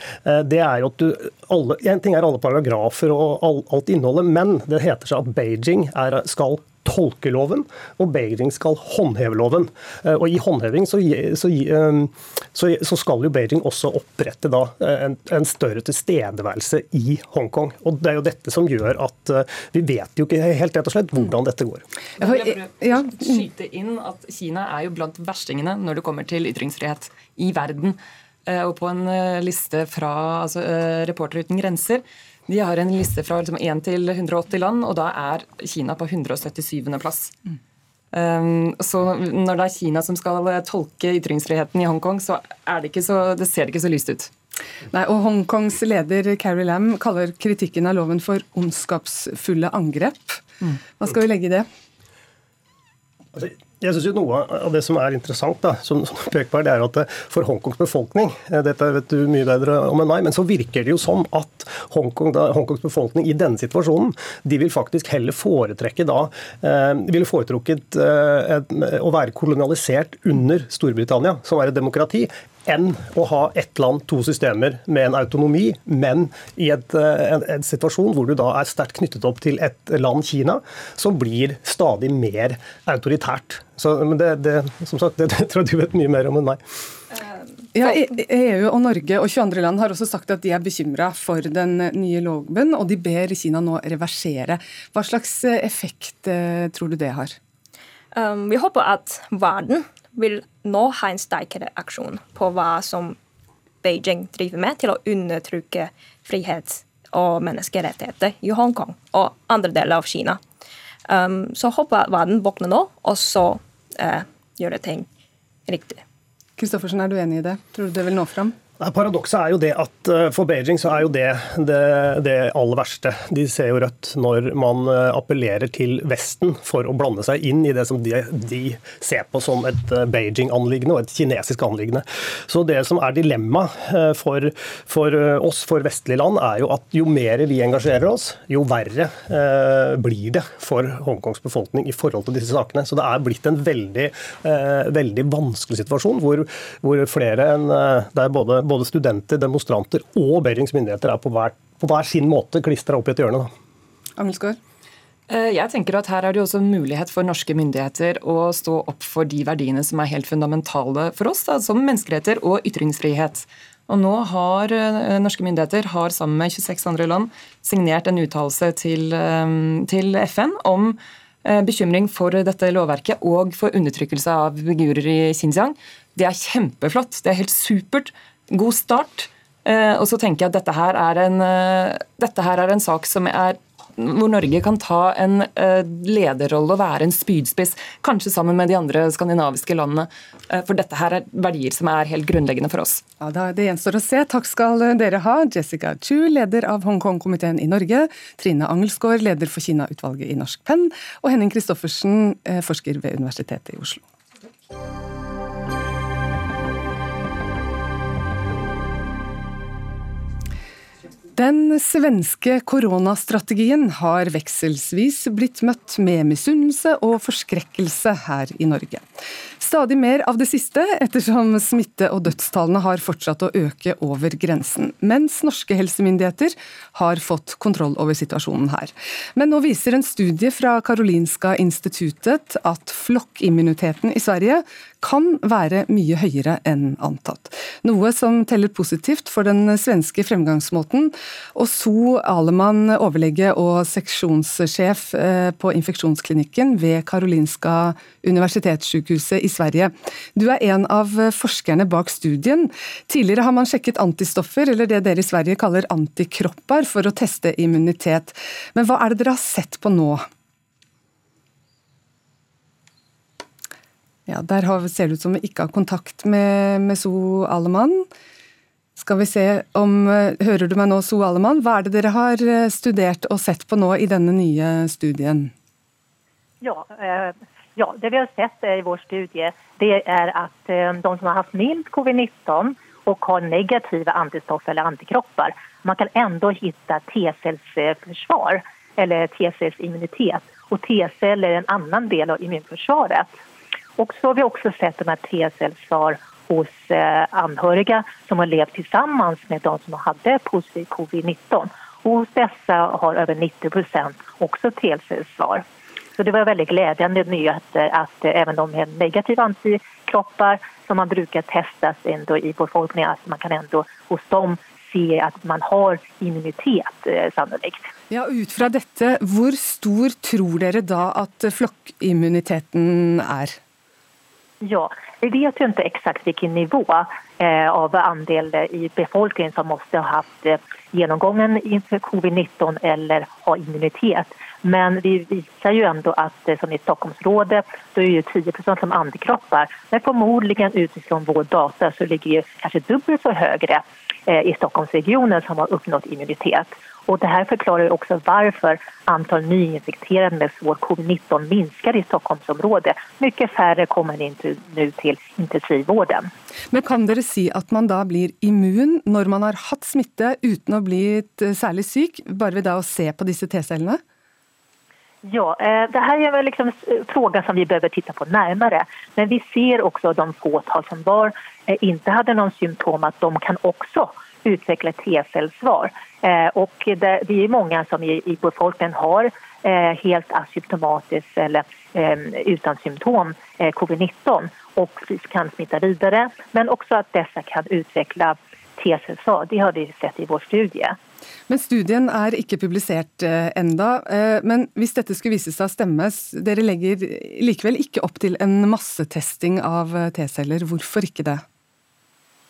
det er jo at du alle, En ting er alle paragrafer og all, alt innholdet, men det heter seg at Beijing er, skal tolke loven, og Beijing skal håndheve loven. Eh, og I håndheving så, så, eh, så, så skal jo Beijing også opprette da eh, en, en, større tilstedeværelse i Hongkong. Og Det er jo dette som gjør at vi vet jo ikke helt rett og slett hvordan dette går. Jeg vil bare skyte inn at Kina er jo blant verstingene når det kommer til ytringsfrihet i verden. Og på en liste fra altså, Reportere uten grenser de har en liste fra liksom 1 til 180 land, og da er Kina på 177. plass. Mm. Um, så når det er Kina som skal tolke ytringsfriheten i Hongkong, så, det, så det ser det ikke så lyst ut. Nei, og Hongkongs leder Carrie Lam kaller kritikken av loven for ondskapsfulle angrep. Mm. Hva skal vi legge i det? Altså, jeg synes jo Noe av det som er interessant, da, som, som det er at for Hongkongs befolkning eh, dette vet du mye bedre om enn meg, men så virker det jo som at Hongkong, da, Hongkongs befolkning i denne situasjonen de vil faktisk heller foretrekke da, eh, ville foretrukket eh, å være kolonialisert under Storbritannia, som er et demokrati, enn å ha ett land, to systemer med en autonomi, men i et, eh, en, en, situasjon hvor du da er sterkt knyttet opp til et land, Kina, som blir stadig mer autoritært. Så, men det, det, som sagt, det, det tror jeg du vet mye mer om enn meg. Ja, EU og Norge og 22 land har også sagt at de er bekymra for den nye loven, og de ber Kina nå reversere. Hva slags effekt eh, tror du det har? Um, vi håper at verden vil nå ha en sterkere aksjon på hva som Beijing driver med til å undertrykke frihet og menneskerettigheter i Hongkong og andre deler av Kina. Um, så håper jeg verden våkner nå, og så uh, gjør ting riktig. Kristoffersen, er du enig i det? Tror du det vil nå fram? Paradokset er jo det at eh, for Beijing så er jo det, det det, aller verste. De ser jo rødt når man eh, appellerer til Vesten for å blande seg inn i det som de, de ser på som et eh, Beijing-anliggende og et kinesisk anliggende. Så det som er dilemmaet for, for, oss, for vestlige land, er jo at jo mer vi engasjerer oss, jo verre eh, blir det for Hongkongs befolkning i forhold til disse sakene. Så det er blitt en veldig, eh, veldig vanskelig situasjon hvor, hvor flere enn det er både både studenter, demonstranter og Beirings myndigheter er på hver, på hver sin måte klistra opp i et hjørne. Angelsgaard? Eh, jeg tenker at Her er det også mulighet for norske myndigheter å stå opp for de verdiene som er helt fundamentale for oss, da, som menneskeretter og ytringsfrihet. Og Nå har eh, norske myndigheter har sammen med 26 andre land signert en uttalelse til, eh, til FN om bekymring for dette lovverket og for undertrykkelse av uigurer i Xinjiang. Det er kjempeflott. Det er helt supert god start. Eh, og så tenker jeg at dette her er en, eh, her er en sak som er hvor Norge kan ta en uh, lederrolle og være en spydspiss, kanskje sammen med de andre skandinaviske landene. For dette her er verdier som er helt grunnleggende for oss. Ja, Det gjenstår å se. Takk skal dere ha. Jessica Chu, leder av Hongkong-komiteen i Norge. Trine Angelsgaard, leder for Kina-utvalget i Norsk Penn. Og Henning Christoffersen, forsker ved Universitetet i Oslo. Den svenske koronastrategien har vekselsvis blitt møtt med misunnelse og forskrekkelse her i Norge. Stadig mer av det siste, ettersom smitte- og dødstallene har fortsatt å øke over grensen. Mens norske helsemyndigheter har fått kontroll over situasjonen her. Men nå viser en studie fra Karolinska instituttet at flokkimmuniteten i Sverige kan være mye høyere enn antatt. Noe som teller positivt for den svenske fremgangsmåten. Og So Alemann, overlege og seksjonssjef eh, på infeksjonsklinikken ved Karolinska universitetssykehuset i Sverige. Du er en av forskerne bak studien. Tidligere har man sjekket antistoffer, eller det dere i Sverige kaller antikropper, for å teste immunitet. Men hva er det dere har sett på nå? Ja, Der ser det ut som vi ikke har kontakt med, med So Alemann. Skal vi se om Hører du meg nå, So Alemann? Hva er det dere har eh, studert og sett på nå i denne nye studien? Ja, eh, ja det vi har sett i vår studie, det er at eh, de som har hatt mild covid-19 og har negative antistoffer eller antikropper, man kan enda finne T-cellsförsvar eller T-cellsimmunitet. Og T-celler er en annen del av immunforsvaret. Og så har vi også sett at T-cellsvar hos anhørige anhöriga som har levt tillsammans med de som hade positiv covid-19. Hos dessa har över 90 procent också T-cellsvar. Så det var väldigt glädjande nyheter att eh, även de med negativa antikroppar som man brukar testas ändå i befolkningen, att man kan ändå hos dem se at man har immunitet, eh, sannolikt. Ja, Ut fra dette, hvor stor tror dere da at flokkimmuniteten er? Ja, vi vet jo ikke exakt hvilken nivå eh, av andel i befolkningen som måste ha haft eh, genomgången inför covid-19 eller ha immunitet. Men vi visar jo ändå at eh, som i Stockholmsrådet så är ju 10% som antikroppar. Men förmodligen utifrån vår data så ligger jo kanske dubbelt så högre eh, i Stockholmsregionen som har uppnått immunitet. Och det här förklarar också varför antal nyinfekterade med svår covid-19 minskar i Stockholmsområdet. Mycket färre kommer in nu til intensivvården. Men kan dere si at man da blir immun når man har hatt smitte uten å bli eh, særlig syk, bare ved da å se på disse T-cellene? Ja, det det her er liksom fråga som vi behöver titta på nærmere. Men vi ser også de fåtal som var, inte hadde noen symptom, at de kan også utveckla T-cellsvar. Eh, och det, det är många som i, i befolkningen har eh, helt asymptomatiskt eller eh, utan symptom eh, covid-19 och kan smitta vidare. Men også at disse kan utveckla T-cellsvar. Det har vi sett i vår studie. Men Studien er ikke publisert enda, men hvis dette skulle vise seg å stemme, dere legger likevel ikke opp til en massetesting av T-celler. Hvorfor ikke det?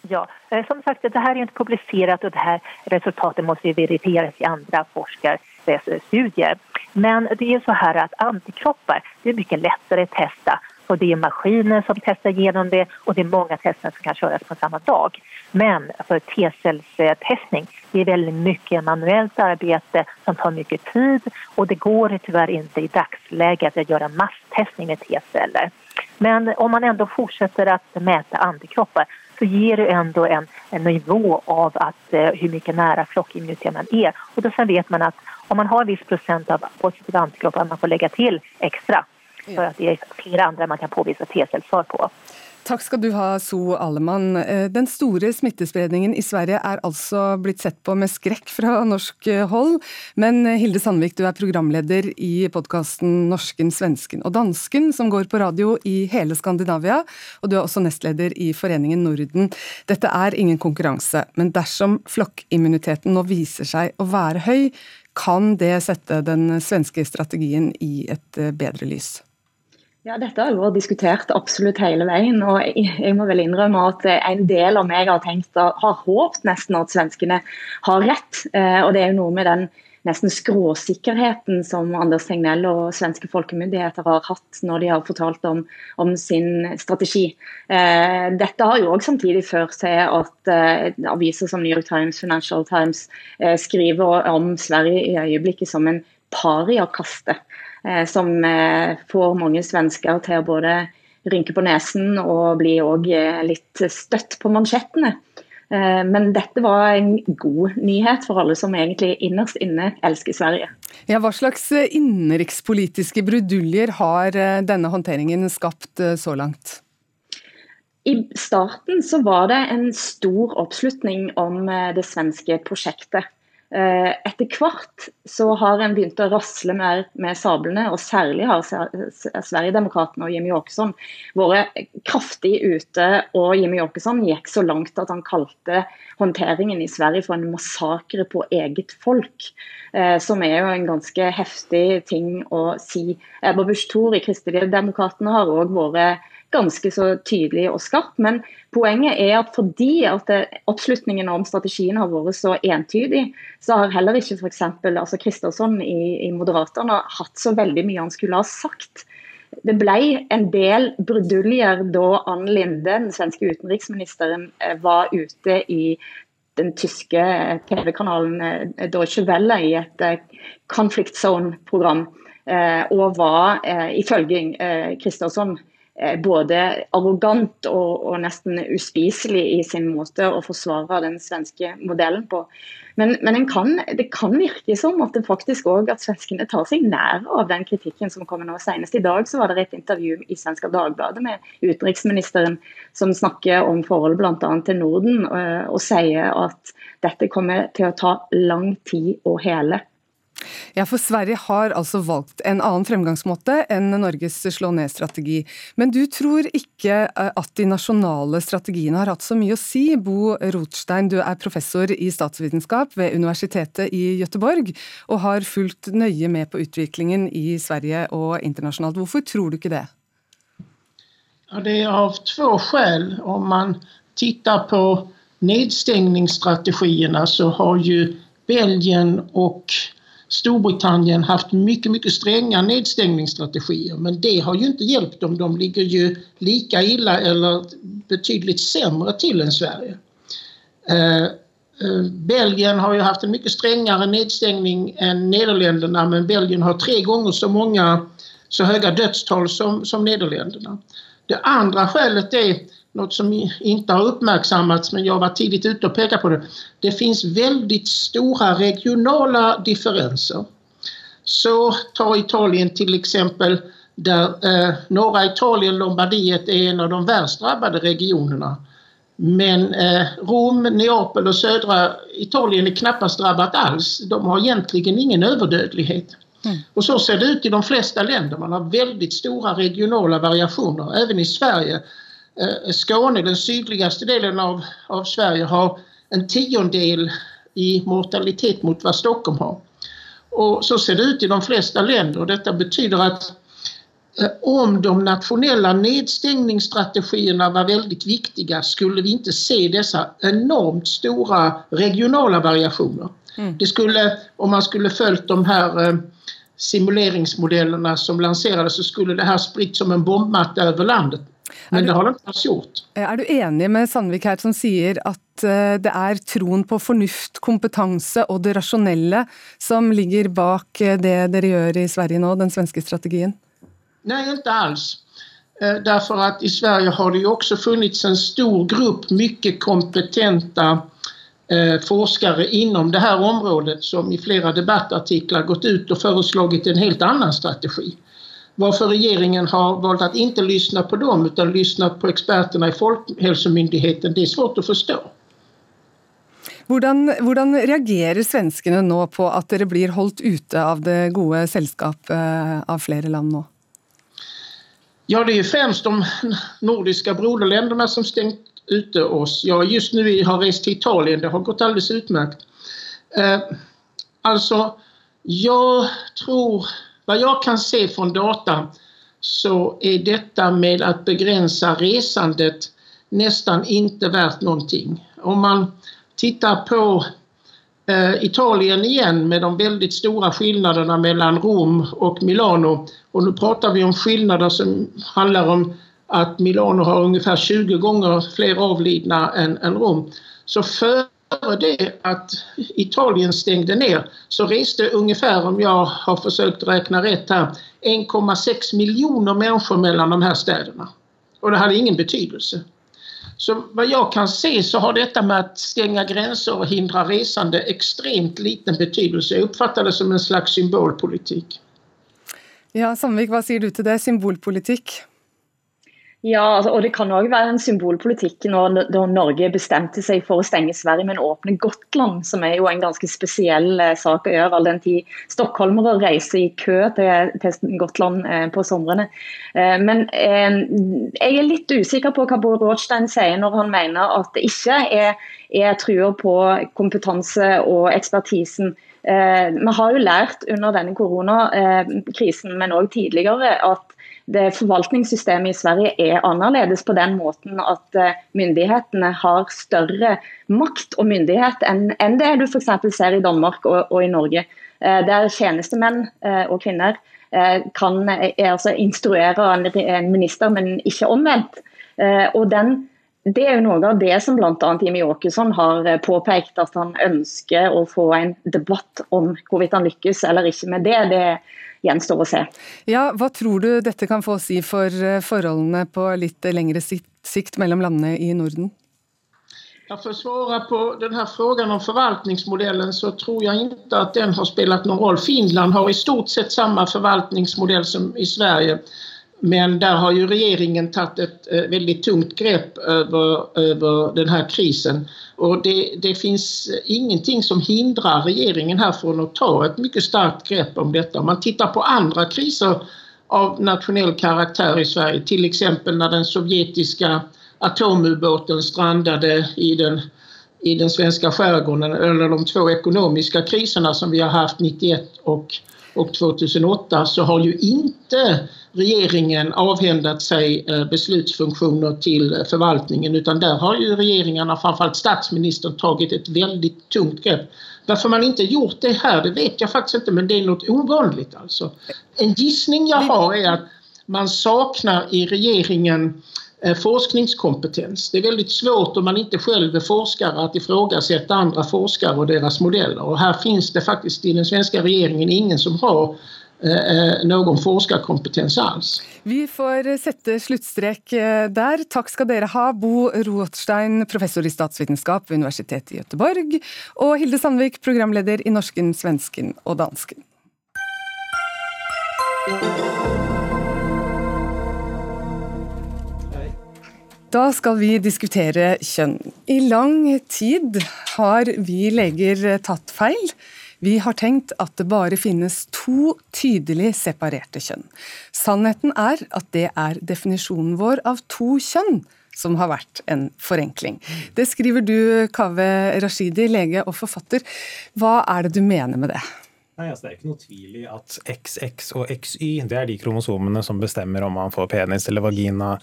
Ja, eh, som sagt, det här är inte publicerat och det här resultatet måste verifieras i andra forskarstudier. Men det är så här att antikroppar, det är mycket lättare att testa och det är maskiner som testar igenom det och det är många tester som kan köras på samma dag. Men för T-cellstestning, det är väldigt mycket manuellt arbete som tar mycket tid och det går tyvärr inte i dagsläget att göra masstestning med T-celler. Men om man ändå fortsätter att mäta antikroppar så ger det ändå en, en nivå av att, eh, hur mycket nära flockimmunitet man är. Och då sen vet man att om man har en viss procent av positiva antikroppar man får lägga till extra för att det är flera andra man kan påvisa T-cellsvar på. Takk skal du ha, So Alemann. Eh, den store smittespredningen i Sverige er altså blitt sett på med skrekk fra norsk eh, hold. Men eh, Hilde Sandvik, du er programleder i podkasten Norsken, svensken og dansken, som går på radio i hele Skandinavia. Og du er også nestleder i Foreningen Norden. Dette er ingen konkurranse, men dersom flokkimmuniteten nå viser seg å være høy, kan det sette den svenske strategien i et bedre lys? Ja, Dette har vært diskutert absolutt hele veien. og Jeg må vel innrømme at en del av meg har tenkt har håpet nesten at svenskene har rett. Eh, og Det er jo noe med den nesten skråsikkerheten som Anders Tegnell og svenske folkemyndigheter har hatt når de har fortalt om, om sin strategi. Eh, dette har jo også samtidig ført til at eh, aviser som New York Times, Financial Times eh, skriver om Sverige i øyeblikket som en pariakaste. Eh, som eh, får mange svensker til å både rynke på nesen og bli eh, litt støtt på mansjettene. Eh, men dette var en god nyhet for alle som egentlig innerst inne elsker Sverige. Ja, hva slags innenrikspolitiske bruduljer har denne håndteringen skapt så langt? I starten så var det en stor oppslutning om det svenske prosjektet. Eh, etter hvert så har en begynt å rasle mer med sablene, og særlig har Sverigedemokraterna og Jimmy Åkesson vært kraftig ute. Og Jimmy Åkesson gikk så langt at han kalte håndteringen i Sverige for en massakre på eget folk. Eh, som er jo en ganske heftig ting å si. Ebba Busch Thor i Kristeligdemokratene har òg vært ganske så tydelig og skarp. Men poenget er at fordi at oppslutningen om strategien har vært så entydig, så har heller ikke f.eks. Altså Kristersson i, i Moderaterne hatt så veldig mye han skulle ha sagt. Det ble en del bruduljer da Ann Linde, den svenske utenriksministeren, eh, var ute i den tyske TV-kanalen eh, Deutsche Welle i et eh, conflict zone-program. Og var ifølge Kristersson Eh, både arrogant og, og, nesten uspiselig i sin måte å forsvare den svenske modellen på. Men, men kan, det kan virke som at det faktisk også, at svenskene tar seg nær av den kritikken som kommer nå. Senest i dag så var det et intervju i Svenska Dagbladet med utenriksministeren som snakker om forholdet bl.a. til Norden, og, eh, og sier at dette kommer til å ta lang tid å hele. Ja, for Sverige har altså valgt en annen fremgangsmåte enn Norges slå ned-strategi. Men du tror ikke eh, at de nasjonale strategiene har hatt så mye å si? Bo Rothstein, du er professor i statsvitenskap ved Universitetet i Gøteborg, og har fulgt nøye med på utviklingen i Sverige og internasjonalt. Hvorfor tror du ikke det? Ja, det er av to skäl. Om man tittar på nedstengningsstrategiene, så har jo Belgien og Storbritannien haft mycket, mycket stränga nedstängningsstrategier men det har ju inte hjälpt dem. De ligger ju lika illa eller betydligt sämre till än Sverige. Eh, eh, Belgien har ju haft en mycket strängare nedstängning än Nederländerna men Belgien har tre gånger så många så höga dödstal som, som Nederländerna. Det andra skälet är något som inte har uppmärksammats men jag var tidigt ute och pekade på det. Det finns väldigt stora regionala differenser. Så ta Italien till exempel där eh, norra Italien, Lombardiet, är en av de värst drabbade regionerna. Men eh, Rom, Neapel och södra Italien är knappast drabbat alls. De har egentligen ingen överdödlighet. Mm. Och så ser det ut i de flesta länder. Man har väldigt stora regionala variationer. Även i Sverige Skåne, den sydligaste delen av, av Sverige, har en tiondel i mortalitet mot vad Stockholm har. Och så ser det ut i de flesta länder och detta betyder att eh, om de nationella nedstängningsstrategierna var väldigt viktiga skulle vi inte se dessa enormt stora regionala variationer. Mm. Det skulle, om man skulle följt de här eh, simuleringsmodellerna som lanserades så skulle det här spritt som en bombmatta över landet. Men du, det har de ikke gjort. Er du enig med Sandvik her som sier at eh, det er troen på fornuft, kompetanse og det rasjonelle som ligger bak eh, det dere gjør i Sverige nå, den svenske strategien? Nei, ikke alls. Eh, Derfor at I Sverige har det jo også funnits en stor grupp mye kompetente forskere innom det her området som i flere debattartikler gått ut og foreslått en helt annen strategi. Varför regeringen har valt att inte lyssna på dem utan lyssna på experterna i Folkhälsomyndigheten, det är svårt att förstå. Hvordan, hvordan, reagerer svenskene nå på at dere blir holdt ute av det gode selskap eh, av flere land nå? Ja, det er fremst de nordiske broderländerna som stengt ute oss. Ja, just nu har rest til Italien, det har gått alldeles utmärkt. Eh, alltså, jag tror vad jag kan se från data så är detta med att begränsa resandet nästan inte värt någonting. Om man tittar på eh, Italien igen med de väldigt stora skillnaderna mellan Rom och Milano och nu pratar vi om skillnader som handlar om att Milano har ungefär 20 gånger fler avlidna än, än Rom. Så før det att Italien stängde ner så reste ungefär, om jag har försökt räkna rätt här, 1,6 miljoner människor mellan de här städerna. Och det hade ingen betydelse. Så hva jeg kan se så har dette med å stenge grenser og hindre reisende ekstremt liten betydelse. Jeg oppfatter det som en slags symbolpolitikk. Ja, Sandvik, hva sier du til det? Symbolpolitikk? Ja, altså, og det kan òg være en symbolpolitikk når, når, Norge bestemte seg for å stenge Sverige, men åpne Gotland, som er jo en ganske spesiell eh, sak å gjøre. All den tid stockholmere reiser i kø til, til Gotland eh, på somrene. Eh, men eh, jeg er litt usikker på hva Bård Rådstein sier når han mener at det ikke er, er truer på kompetanse og ekspertisen. Eh, vi har jo lært under denne koronakrisen, men òg tidligere, at det forvaltningssystemet i Sverige er annerledes på den måten at eh, myndighetene har større makt og myndighet enn, det du f.eks. ser i Danmark og i Norge. Eh, der tjenestemenn eh, og -kvinner kan altså instruere en minister, men ikke omvendt. Og den det er jo noe av det som bl.a. Jimmy Åkesson har påpekt, at han ønsker å få en debatt om hvorvidt han lykkes eller ikke med det. Det gjenstår å se. Ja, Hva tror du dette kan få å si for eh, forholdene på litt lengre sikt mellom landene i Norden? Ja, for å svare på denne frågan om forvaltningsmodellen så tror jeg ikke at den har spilt noen rolle. Finland har i stort sett samme forvaltningsmodell som i Sverige. Men der har jo regjeringen tatt et uh, veldig tungt grep over, over denne krisen. Og det, det finns ingenting som hindrer regjeringen her från å ta et mye starkt grep om dette. Om man tittar på andre kriser av nationell karakter i Sverige, t.ex. når den sovjetiske atomubåten strandade i den, i den svenska skärgården, eller de to økonomiske krisene som vi har hatt 91 og och 2008 så har ju inte regeringen avhändat sig eh, beslutsfunktioner till eh, förvaltningen utan där har ju regeringarna, framförallt statsministern, tagit ett väldigt tungt grepp. Varför man inte gjort det här, det vet jag faktiskt inte, men det är något ovanligt alltså. En gissning jag har är att man saknar i regeringen forskningskompetens. Det er veldig svårt om man ikke själv är forskare att ifrågasätta andre forskere og deres modeller. Og her finns det faktisk i den svenske regjeringen ingen som har eh, eh, noen forskerkompetens alls. Vi får sette sluttstrek der. Takk skal dere ha, Bo Rothstein, professor i statsvitenskap ved Universitetet i Gøteborg, og Hilde Sandvik, programleder i Norsken, Svensken og Dansken. Da skal vi diskutere kjønn. I lang tid har vi leger tatt feil. Vi har tenkt at det bare finnes to tydelig separerte kjønn. Sannheten er at det er definisjonen vår av to kjønn som har vært en forenkling. Det skriver du, Kaveh Rashidi, lege og forfatter. Hva er det du mener med det? Nei, altså Det er ikke noe tvil i at XX og XY det er de kromosomene som bestemmer om man får penis eller vagina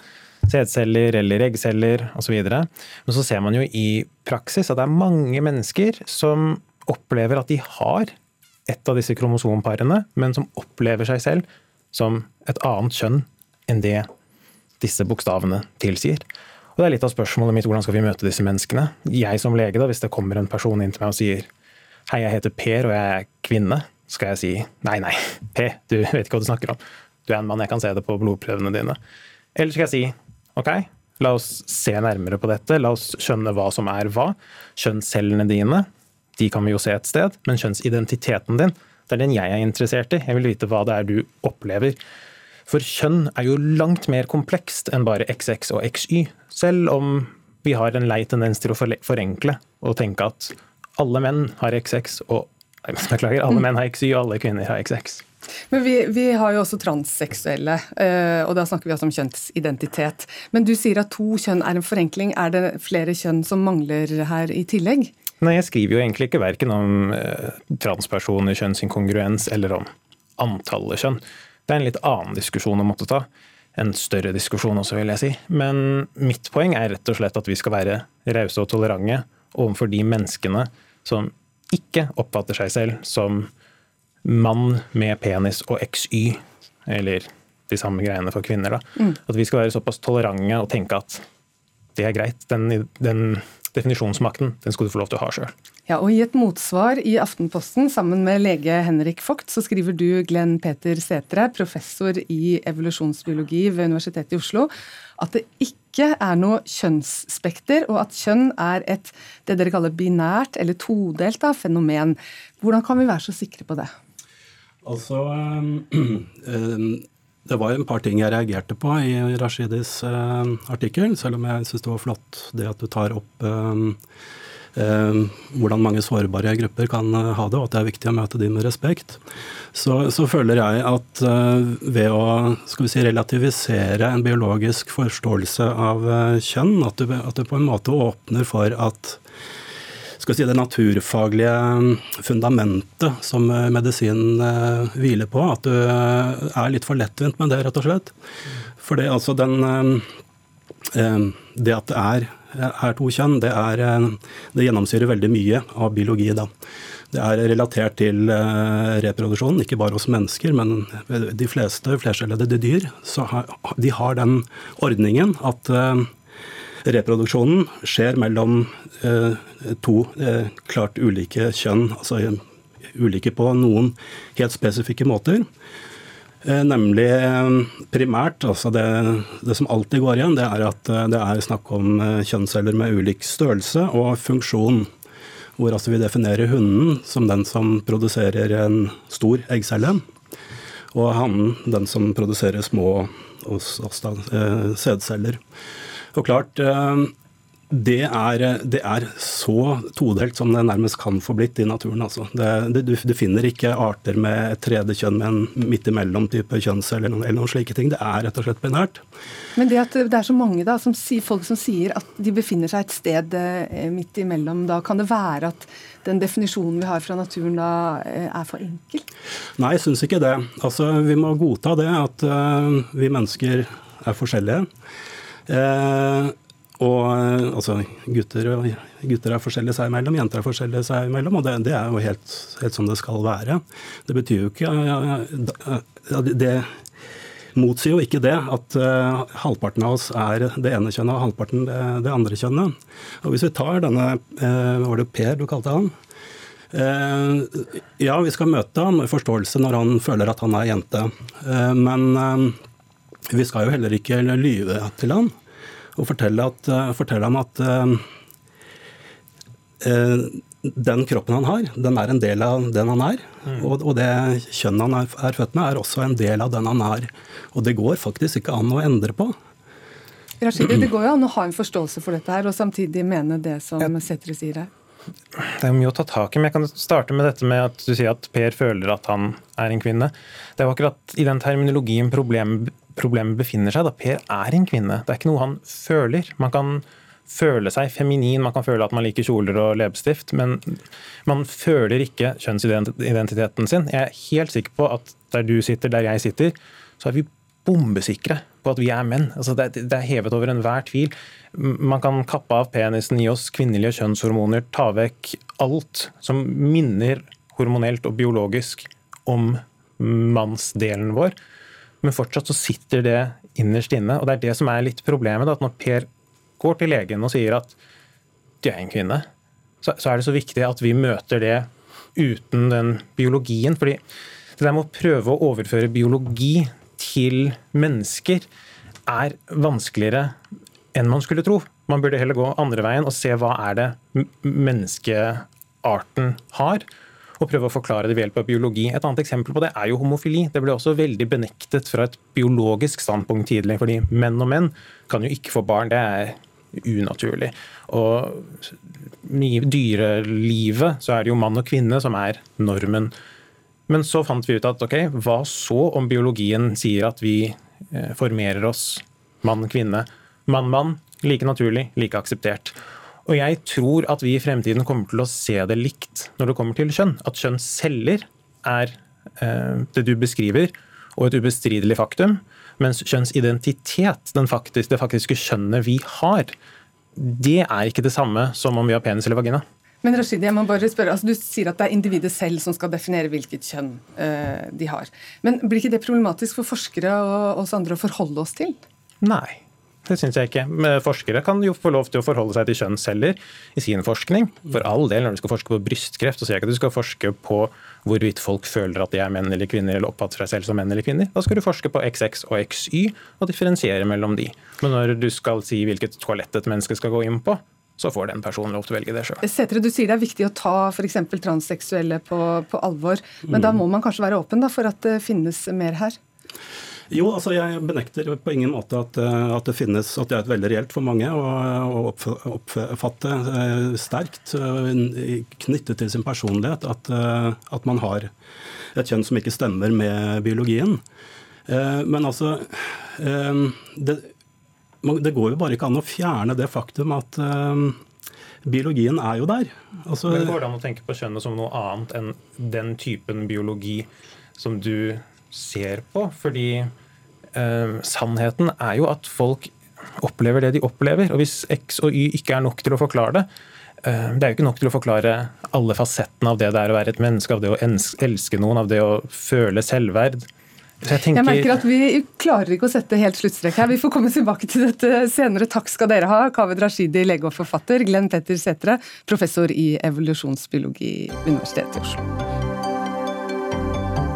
sædceller eller eggceller osv. Men så ser man jo i praksis at det er mange mennesker som opplever at de har et av disse kromosomparene, men som opplever seg selv som et annet kjønn enn det disse bokstavene tilsier. Og det er litt av spørsmålet mitt hvordan skal vi møte disse menneskene. Jeg som lege, da, hvis det kommer en person inn til meg og sier hei, jeg heter Per og jeg er kvinne, skal jeg si nei, nei, P, du vet ikke hva du snakker om. Du er en mann, jeg kan se det på blodprøvene dine. Eller skal jeg si Ok, la oss se nærmere på dette. La oss skjønne hva som er hva. Kjønnscellene dine, de kan vi jo se et sted, men kjønnsidentiteten din, det er den jeg er interessert i. Jeg vil vite hva det er du opplever. For kjønn er jo langt mer komplekst enn bare XX og XY, selv om vi har en lei tendens til å forenkle og tenke at alle menn har XX og Beklager, alle menn har XY og alle kvinner har XX. Men vi, vi, har jo også transseksuelle, eh, og da snakker vi også om kjønnsidentitet. Men du sier at to kjønn er en forenkling. Er det flere kjønn som mangler her i tillegg? Nei, jeg skriver jo egentlig ikke verken om eh, transpersoner, kjønnsinkongruens eller om antallet kjønn. Det er en litt annen diskusjon å måtte ta. En større diskusjon også, vil jeg si. Men mitt poeng er rett og slett at vi skal være rause og tolerante overfor de menneskene som ikke oppfatter seg selv som mann med penis og XY, eller de samme greiene for kvinner. da. Mm. At vi skal være såpass tolerante og tenke at det er greit. Den, den definisjonsmakten den skal du få lov til å ha sjøl. Ja, og I et motsvar i Aftenposten sammen med lege Henrik Vogt så skriver du, Glenn Peter Sætre, professor i evolusjonsbiologi ved Universitetet i Oslo, at det ikke er noe kjønnsspekter, og at kjønn er et det dere kaller binært eller todelt da, fenomen. Hvordan kan vi være så sikre på det? Altså, øh, Det var en par ting jeg reagerte på i Rashidis øh, artikkel, selv om jeg syns det var flott det at du tar opp hvordan mange sårbare grupper kan ha det, og at det er viktig å møte dem med respekt. Så, så føler jeg at ved å si, relativisere en biologisk forståelse av kjønn, at du, at du på en måte åpner for at skal si, det naturfaglige fundamentet som medisinen eh, hviler på. At du eh, er litt for lettvint med det, rett og slett. For det, altså den, eh, det at det er, er to kjønn, det, er, det gjennomsyrer veldig mye av biologi. da. Det er relatert til reproduksjon, ikke bare hos mennesker, men de fleste flerskjellede dyr. De har den ordningen at Reproduksjonen skjer mellom eh, to eh, klart ulike kjønn, altså ulike på noen helt spesifikke måter. Eh, nemlig primært, altså det, det, som alltid går igjen, det er at det er snakk om kjønnsceller med ulik størrelse og funksjon. Hvor altså vi definerer hunden som den som produserer en stor eggcelle, og hannen den som produserer små sædceller. Og klart, eh, det er, det er, så todelt som det nærmest kan få blitt i naturen. Altså. Det, det, du, du, finner ikke arter med et tredje kjønn med en midt imellom-type kjønnscelle eller, eller, noen slike ting. Det er rett og slett binært. Men det at det er så mange da, som, folk som sier at de befinner seg et sted eh, midt imellom, da kan det være at den definisjonen vi har fra naturen da eh, er for enkel? Nei, jeg syns ikke det. Altså, vi må godta det at uh, vi mennesker er forskjellige. Eh, og eh, altså, gutter, gutter, er forskjellige seg imellom, jenter er forskjellige seg imellom, og det, det er jo helt, helt, som det skal være. Det betyr jo ikke Det motsier jo ikke det at uh, halvparten av oss er det ene kjønnet og halvparten det, det andre kjønnet. Og Hvis vi tar denne uh, Var det Per du kalte han? Uh, ja, vi skal møte ham med forståelse når han føler at han er jente. men vi skal jo heller ikke lyve til han og fortelle, at, eh, fortelle ham at uh, den kroppen han har, den er en del av den han er. Mm. Og, og, det kjønnet han er, er, født med, er også en del av den han er. Og det går faktisk ikke an å endre på. Rashidi, det går jo an å ha en forståelse for dette her, og samtidig mene det som Sætre sier her. Det er mye å ta tak i, men jeg kan starte med dette med at du sier at Per føler at han er en kvinne. Det er jo akkurat i den terminologien problemet problemet befinner seg. da Per er en kvinne. Det er ikke noe han føler. Man kan føle seg feminin, man kan føle at man liker kjoler og leppestift, men man føler ikke kjønnsidentiteten sin. Jeg er helt sikker på at der du sitter, der jeg sitter, så er vi bombesikre på at vi er menn. Altså det, er hevet over enhver tvil. Man kan kappe av penisen i oss kvinnelige kjønnshormoner, ta vekk alt som minner hormonelt og biologisk om mannsdelen vår men fortsatt så sitter det innerst inne. Og det er det som er litt problemet. at Når Per går til legen og sier at du er en kvinne, så, er det så viktig at vi møter det uten den biologien. fordi det der med å prøve å overføre biologi til mennesker er vanskeligere enn man skulle tro. Man burde heller gå andre veien og se hva er det menneskearten har og prøve å forklare det ved hjelp av biologi. Et annet eksempel på det er jo homofili. Det ble også veldig benektet fra et biologisk standpunkt tidlig, fordi menn og menn kan jo ikke få barn. Det er unaturlig. Og i dyrelivet så er det jo mann og kvinne som er normen. Men så fant vi ut at ok, hva så om biologien sier at vi eh, formerer oss mann-kvinne? Mann-mann, like naturlig, like akseptert. Og jeg tror at vi i fremtiden kommer til å se det likt når det kommer til kjønn. At kjønnsceller er eh, det du beskriver, og et ubestridelig faktum. Mens kjønnsidentitet, faktisk, det faktiske kjønnet vi har, det er ikke det samme som om vi har penis eller vagina. Men Rashidi, jeg må bare spørre, altså Du sier at det er individet selv som skal definere hvilket kjønn uh, de har. Men blir ikke det problematisk for forskere og oss andre å forholde oss til? Nei. Det syns jeg ikke. Men forskere kan jo få lov til å forholde seg til kjønnsceller i sin forskning. For all del, når du skal forske på brystkreft, så sier jeg ikke at du skal forske på hvorvidt folk føler at de er menn eller kvinner, eller oppfatter seg selv som menn eller kvinner. Da skal du forske på XX og XY og differensiere mellom de. Men når du skal si hvilket toalett et menneske skal gå inn på, så får den personen lov til å velge det sjøl. Setre, du sier det er viktig å ta f.eks. transseksuelle på, på, alvor, men da må man kanskje være åpen da, for at det finnes mer her? Jo, altså jeg benekter på ingen måte at, eh, at, det finnes, at det er et veldig reelt for mange å oppfatte eh, sterkt eh, knyttet til sin personlighet at, at, man har et kjønn som ikke stemmer med biologien. Men altså det, det går jo bare ikke an å fjerne det faktum at biologien er jo der. Altså, Men Går det an å tenke på kjønnet som noe annet enn den typen biologi som du ser på? Fordi eh, sannheten er jo at folk opplever det de opplever. Og hvis X og Y ikke er nok til å forklare det, eh, det er jo ikke nok til å forklare alle fasettene av det det er å være et menneske, av det å elske noen, av det å føle selvverd. Jeg, tenker... jeg, merker at Vi klarer ikke å sette helt sluttstrek her. Vi får komme tilbake til dette senere. Takk skal dere ha, Kaved Rashidi, lege og forfatter, Glenn Petter Sætre, professor i evolusjonsbiologi, Universitetet i Oslo.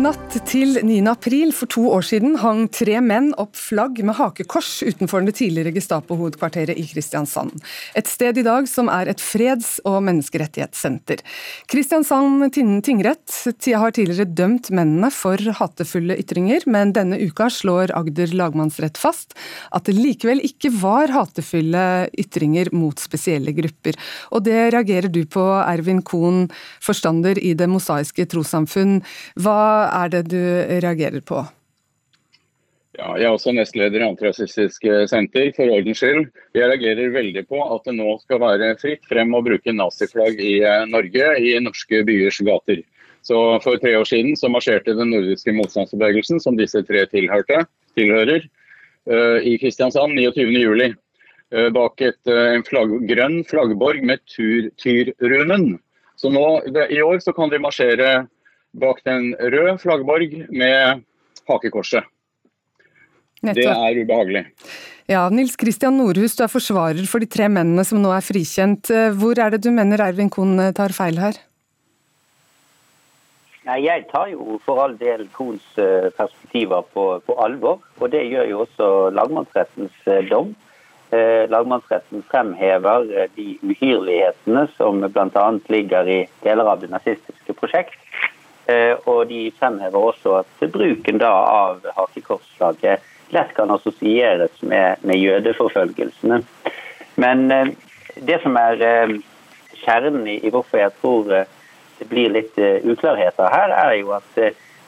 Natt til 9. april for to år siden hang tre menn opp flagg med hakekors utenfor det tidligere Gestapo-hovedkvarteret i Kristiansand. Et sted i dag som er et freds- og menneskerettighetssenter. Kristiansand tingrett har tidligere dømt mennene for hatefulle ytringer, men denne uka slår Agder lagmannsrett fast at det likevel ikke var hatefulle ytringer mot spesielle grupper. Og det reagerer du på, Ervin Kohn, forstander i Det mosaiske trossamfunn. Hva er det du reagerer på? Ja, jeg er også nestleder i Antirasistisk senter, for ordens skyld. Jeg reagerer veldig på at det nå skal være fritt frem å bruke naziflagg i eh, Norge, i norske byers gater. Så For tre år siden så marsjerte den nordiske motstandsbevegelsen, som disse tre tilhørte, tilhører, eh, i Kristiansand 29.07. Eh, bak et, en flagg, grønn flaggborg med Tyrrunen. Så nå, I år så kan de marsjere bak den røde flaggborg med hakekorset. Det er ubehagelig. Ja, Nils Kristian Nordhus, du er forsvarer for de tre mennene som nå er frikjent. Hvor er det du mener Ervin Kohn tar feil her? Nei, Jeg tar jo for all del Kohns eh, perspektiver på, på, alvor. Og det gjør jo også lagmannsrettens eh, dom. Eh, lagmannsretten fremhever de uhyrlighetene som bl.a. ligger i deler av det nazistiske prosjekt. Eh, og de fremhever også at bruken av hakekorsflagget lett kan assosieres med, med jødeforfølgelsene. Men eh, det som er eh, kjernen i hvorfor jeg tror det blir litt uklarheter her, er jo at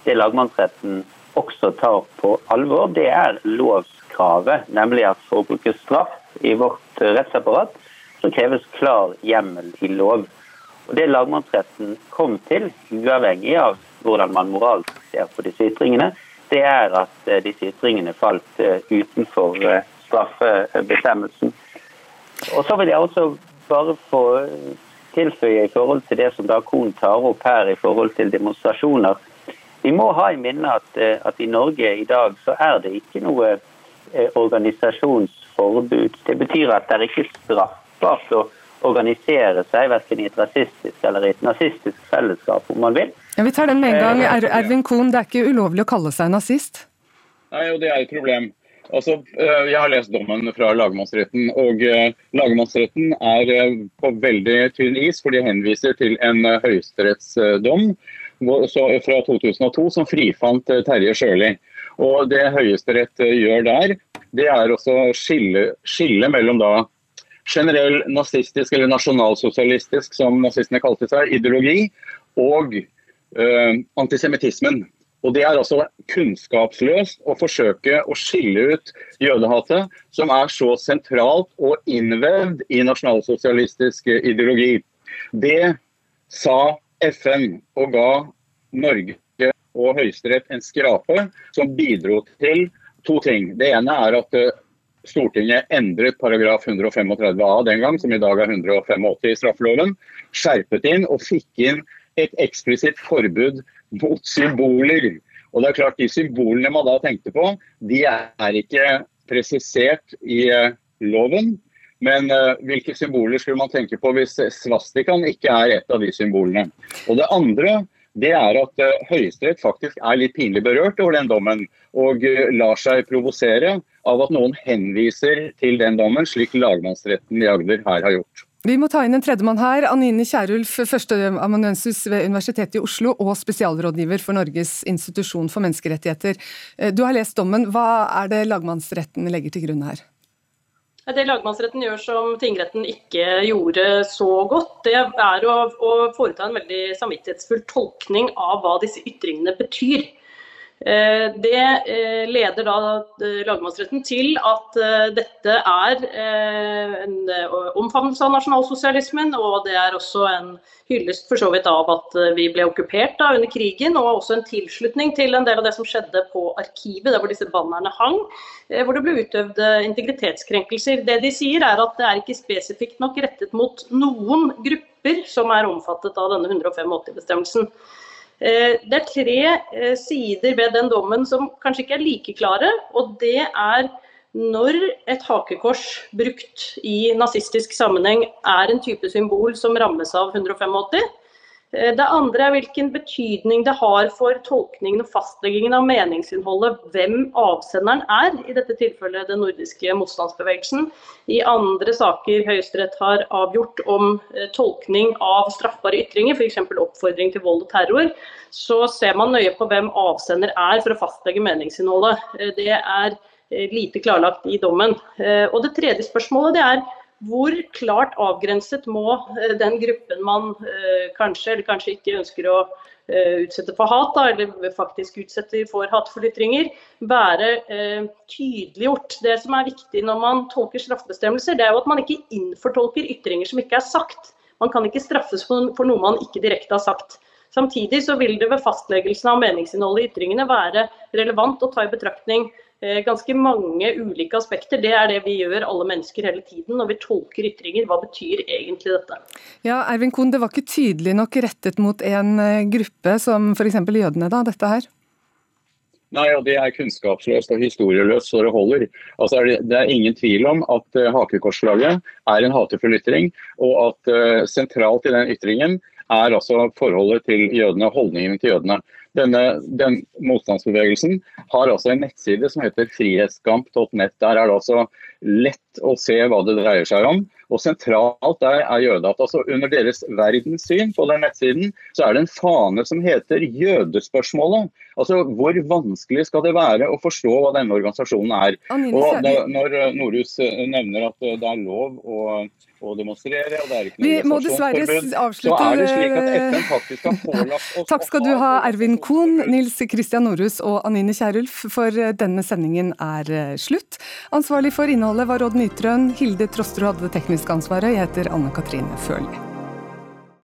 det lagmannsretten også tar på alvor, det er lovskravet. Nemlig at for å bruke straff i vårt rettsapparat, så kreves klar hjemmel i lov. Og Det lagmannsretten kom til, uavhengig av hvordan man moralsk ser på disse ytringene, det er at eh, disse ytringene falt eh, utenfor eh, straffebestemmelsen. Og Så vil jeg også bare få tilføye i forhold til det som da Kohn tar opp her i forhold til demonstrasjoner. Vi må ha i minne at, at i Norge i dag så er det ikke noe organisasjonsforbud. Det betyr at det er ikke straffbart å organisere seg verken i et rasistisk eller i et nazistisk fellesskap, om man vil. Ja, vi tar den med en gang. Er, Ervin Kohn, det er ikke ulovlig å kalle seg nazist? Nei, og det er et problem. Altså, eh, jeg har lest dommen fra lagmannsretten, og eh, lagmannsretten er eh, på veldig tynn is, for de henviser til en høyesterettsdom fra 2002 som frifant Terje Sjøli. Og Det Høyesterett gjør der, det er også skille, skille mellom da generell nazistisk eller nasjonalsosialistisk, som nazistene kalte seg, ideologi, og uh, antisemittismen. Og Det er altså kunnskapsløst å forsøke å skille ut jødehatet, som er så sentralt og innvevd i nasjonalsosialistisk ideologi. Det sa FN og ga Norge og Høyesterett en skrape som bidro til to ting. Det ene er at eh, Stortinget endret paragraf 135 a den gang, som i dag er 185 i straffeloven. Skjerpet inn og fikk inn et eksplisitt forbud mot symboler. Og det er klart De symbolene man da tenkte på, de er ikke presisert i eh, loven. Men uh, hvilke symboler skulle man tenke på hvis svastikaen ikke er et av de symbolene? Og Det andre det er at uh, Høyesterett faktisk er litt pinlig berørt over den dommen, og uh, lar seg provosere av at noen henviser til den dommen, slik lagmannsretten i Agder her har gjort. Vi må ta inn en tredjemann her. Anine Kierulf, førsteamanuensis ved Universitetet i Oslo og spesialrådgiver for Norges institusjon for menneskerettigheter. Du har lest dommen. Hva er det lagmannsretten legger til grunn her? Det lagmannsretten gjør som tingretten ikke gjorde så godt, det er å, å foreta en veldig samvittighetsfull tolkning av hva disse ytringene betyr. Eh, det eh, leder da eh, lagmannsretten til at dette er en omfavnelse av nasjonalsosialismen, og det er også en hyllest for så vidt av at vi ble okkupert da under krigen, og også en tilslutning til en del av det som skjedde på Arkivet, der hvor disse bannerne hang, hvor det ble utøvd integritetskrenkelser. Det de sier er at det er ikke spesifikt nok rettet mot noen grupper som er omfattet av denne 185-bestemmelsen. Eh, det er tre eh, sider ved den dommen som kanskje ikke er like klare. og det er når et hakekors brukt i nazistisk sammenheng er en type symbol som rammes av 185, Eh, det andre er hvilken betydning det har for tolkningen og fastleggingen av meningsinnholdet hvem avsenderen er, i dette tilfellet den nordiske motstandsbevegelsen. I andre saker Høyesterett har avgjort om eh, tolkning av straffbare ytringer, f.eks. oppfordring til vold og terror, så ser man nøye på hvem avsender er for å fastlegge meningsinnholdet. Eh, det er lite klarlagt i dommen. Og Det tredje spørsmålet det er hvor klart avgrenset må eh, den gruppen man eh, kanskje eller kanskje ikke ønsker å eh, utsette for hat, eller faktisk utsetter for hatefulle ytringer, være tydeliggjort. Det som er viktig når man tolker straffebestemmelser, det er jo at man ikke innfortolker ytringer som ikke er sagt. Man kan ikke straffes for noe man ikke direkte har sagt. Samtidig så vil det ved fastleggelsen av meningsinnholdet i ytringene være relevant å ta i betraktning ganske mange ulike aspekter. Det er det vi gjør alle mennesker hele tiden når vi tolker ytringer. Hva betyr egentlig dette? Ja, Ervin Kohn, det var ikke tydelig nok rettet mot en eh, gruppe som f.eks. jødene, da, dette her? Nei, og Det er kunnskapsløst og historieløst så det holder. Altså det, det, er ingen tvil om at uh, hakekorslaget er en hatefull ytring, og at sentralt i den ytringen er altså forholdet til jødene, holdningen til jødene. Denne, den motstandsbevegelsen har altså en nettside som heter frihetskamp.net. Der er det altså lett å se hva det dreier seg om. Og Sentralt der er jødehat. Altså under deres verdenssyn på den nettsiden så er det en fane som heter jødespørsmålet. Altså Hvor vanskelig skal det være å forstå hva denne organisasjonen er? Og Når Norhus nevner at det er lov å å demonstrere, og det er ikke noe Vi må dessverre avslutte så er det slik at FN faktisk har pålagt oss Takk skal du ha, Ervin Kohn, Nils Kristian Norhus og Anine Kierulf, for denne sendingen er eh, slutt. Ansvarlig for innholdet var Odd Nytrøen, Hilde Trosterud hadde det tekniske ansvaret. Jeg heter Anne Katrine Førli.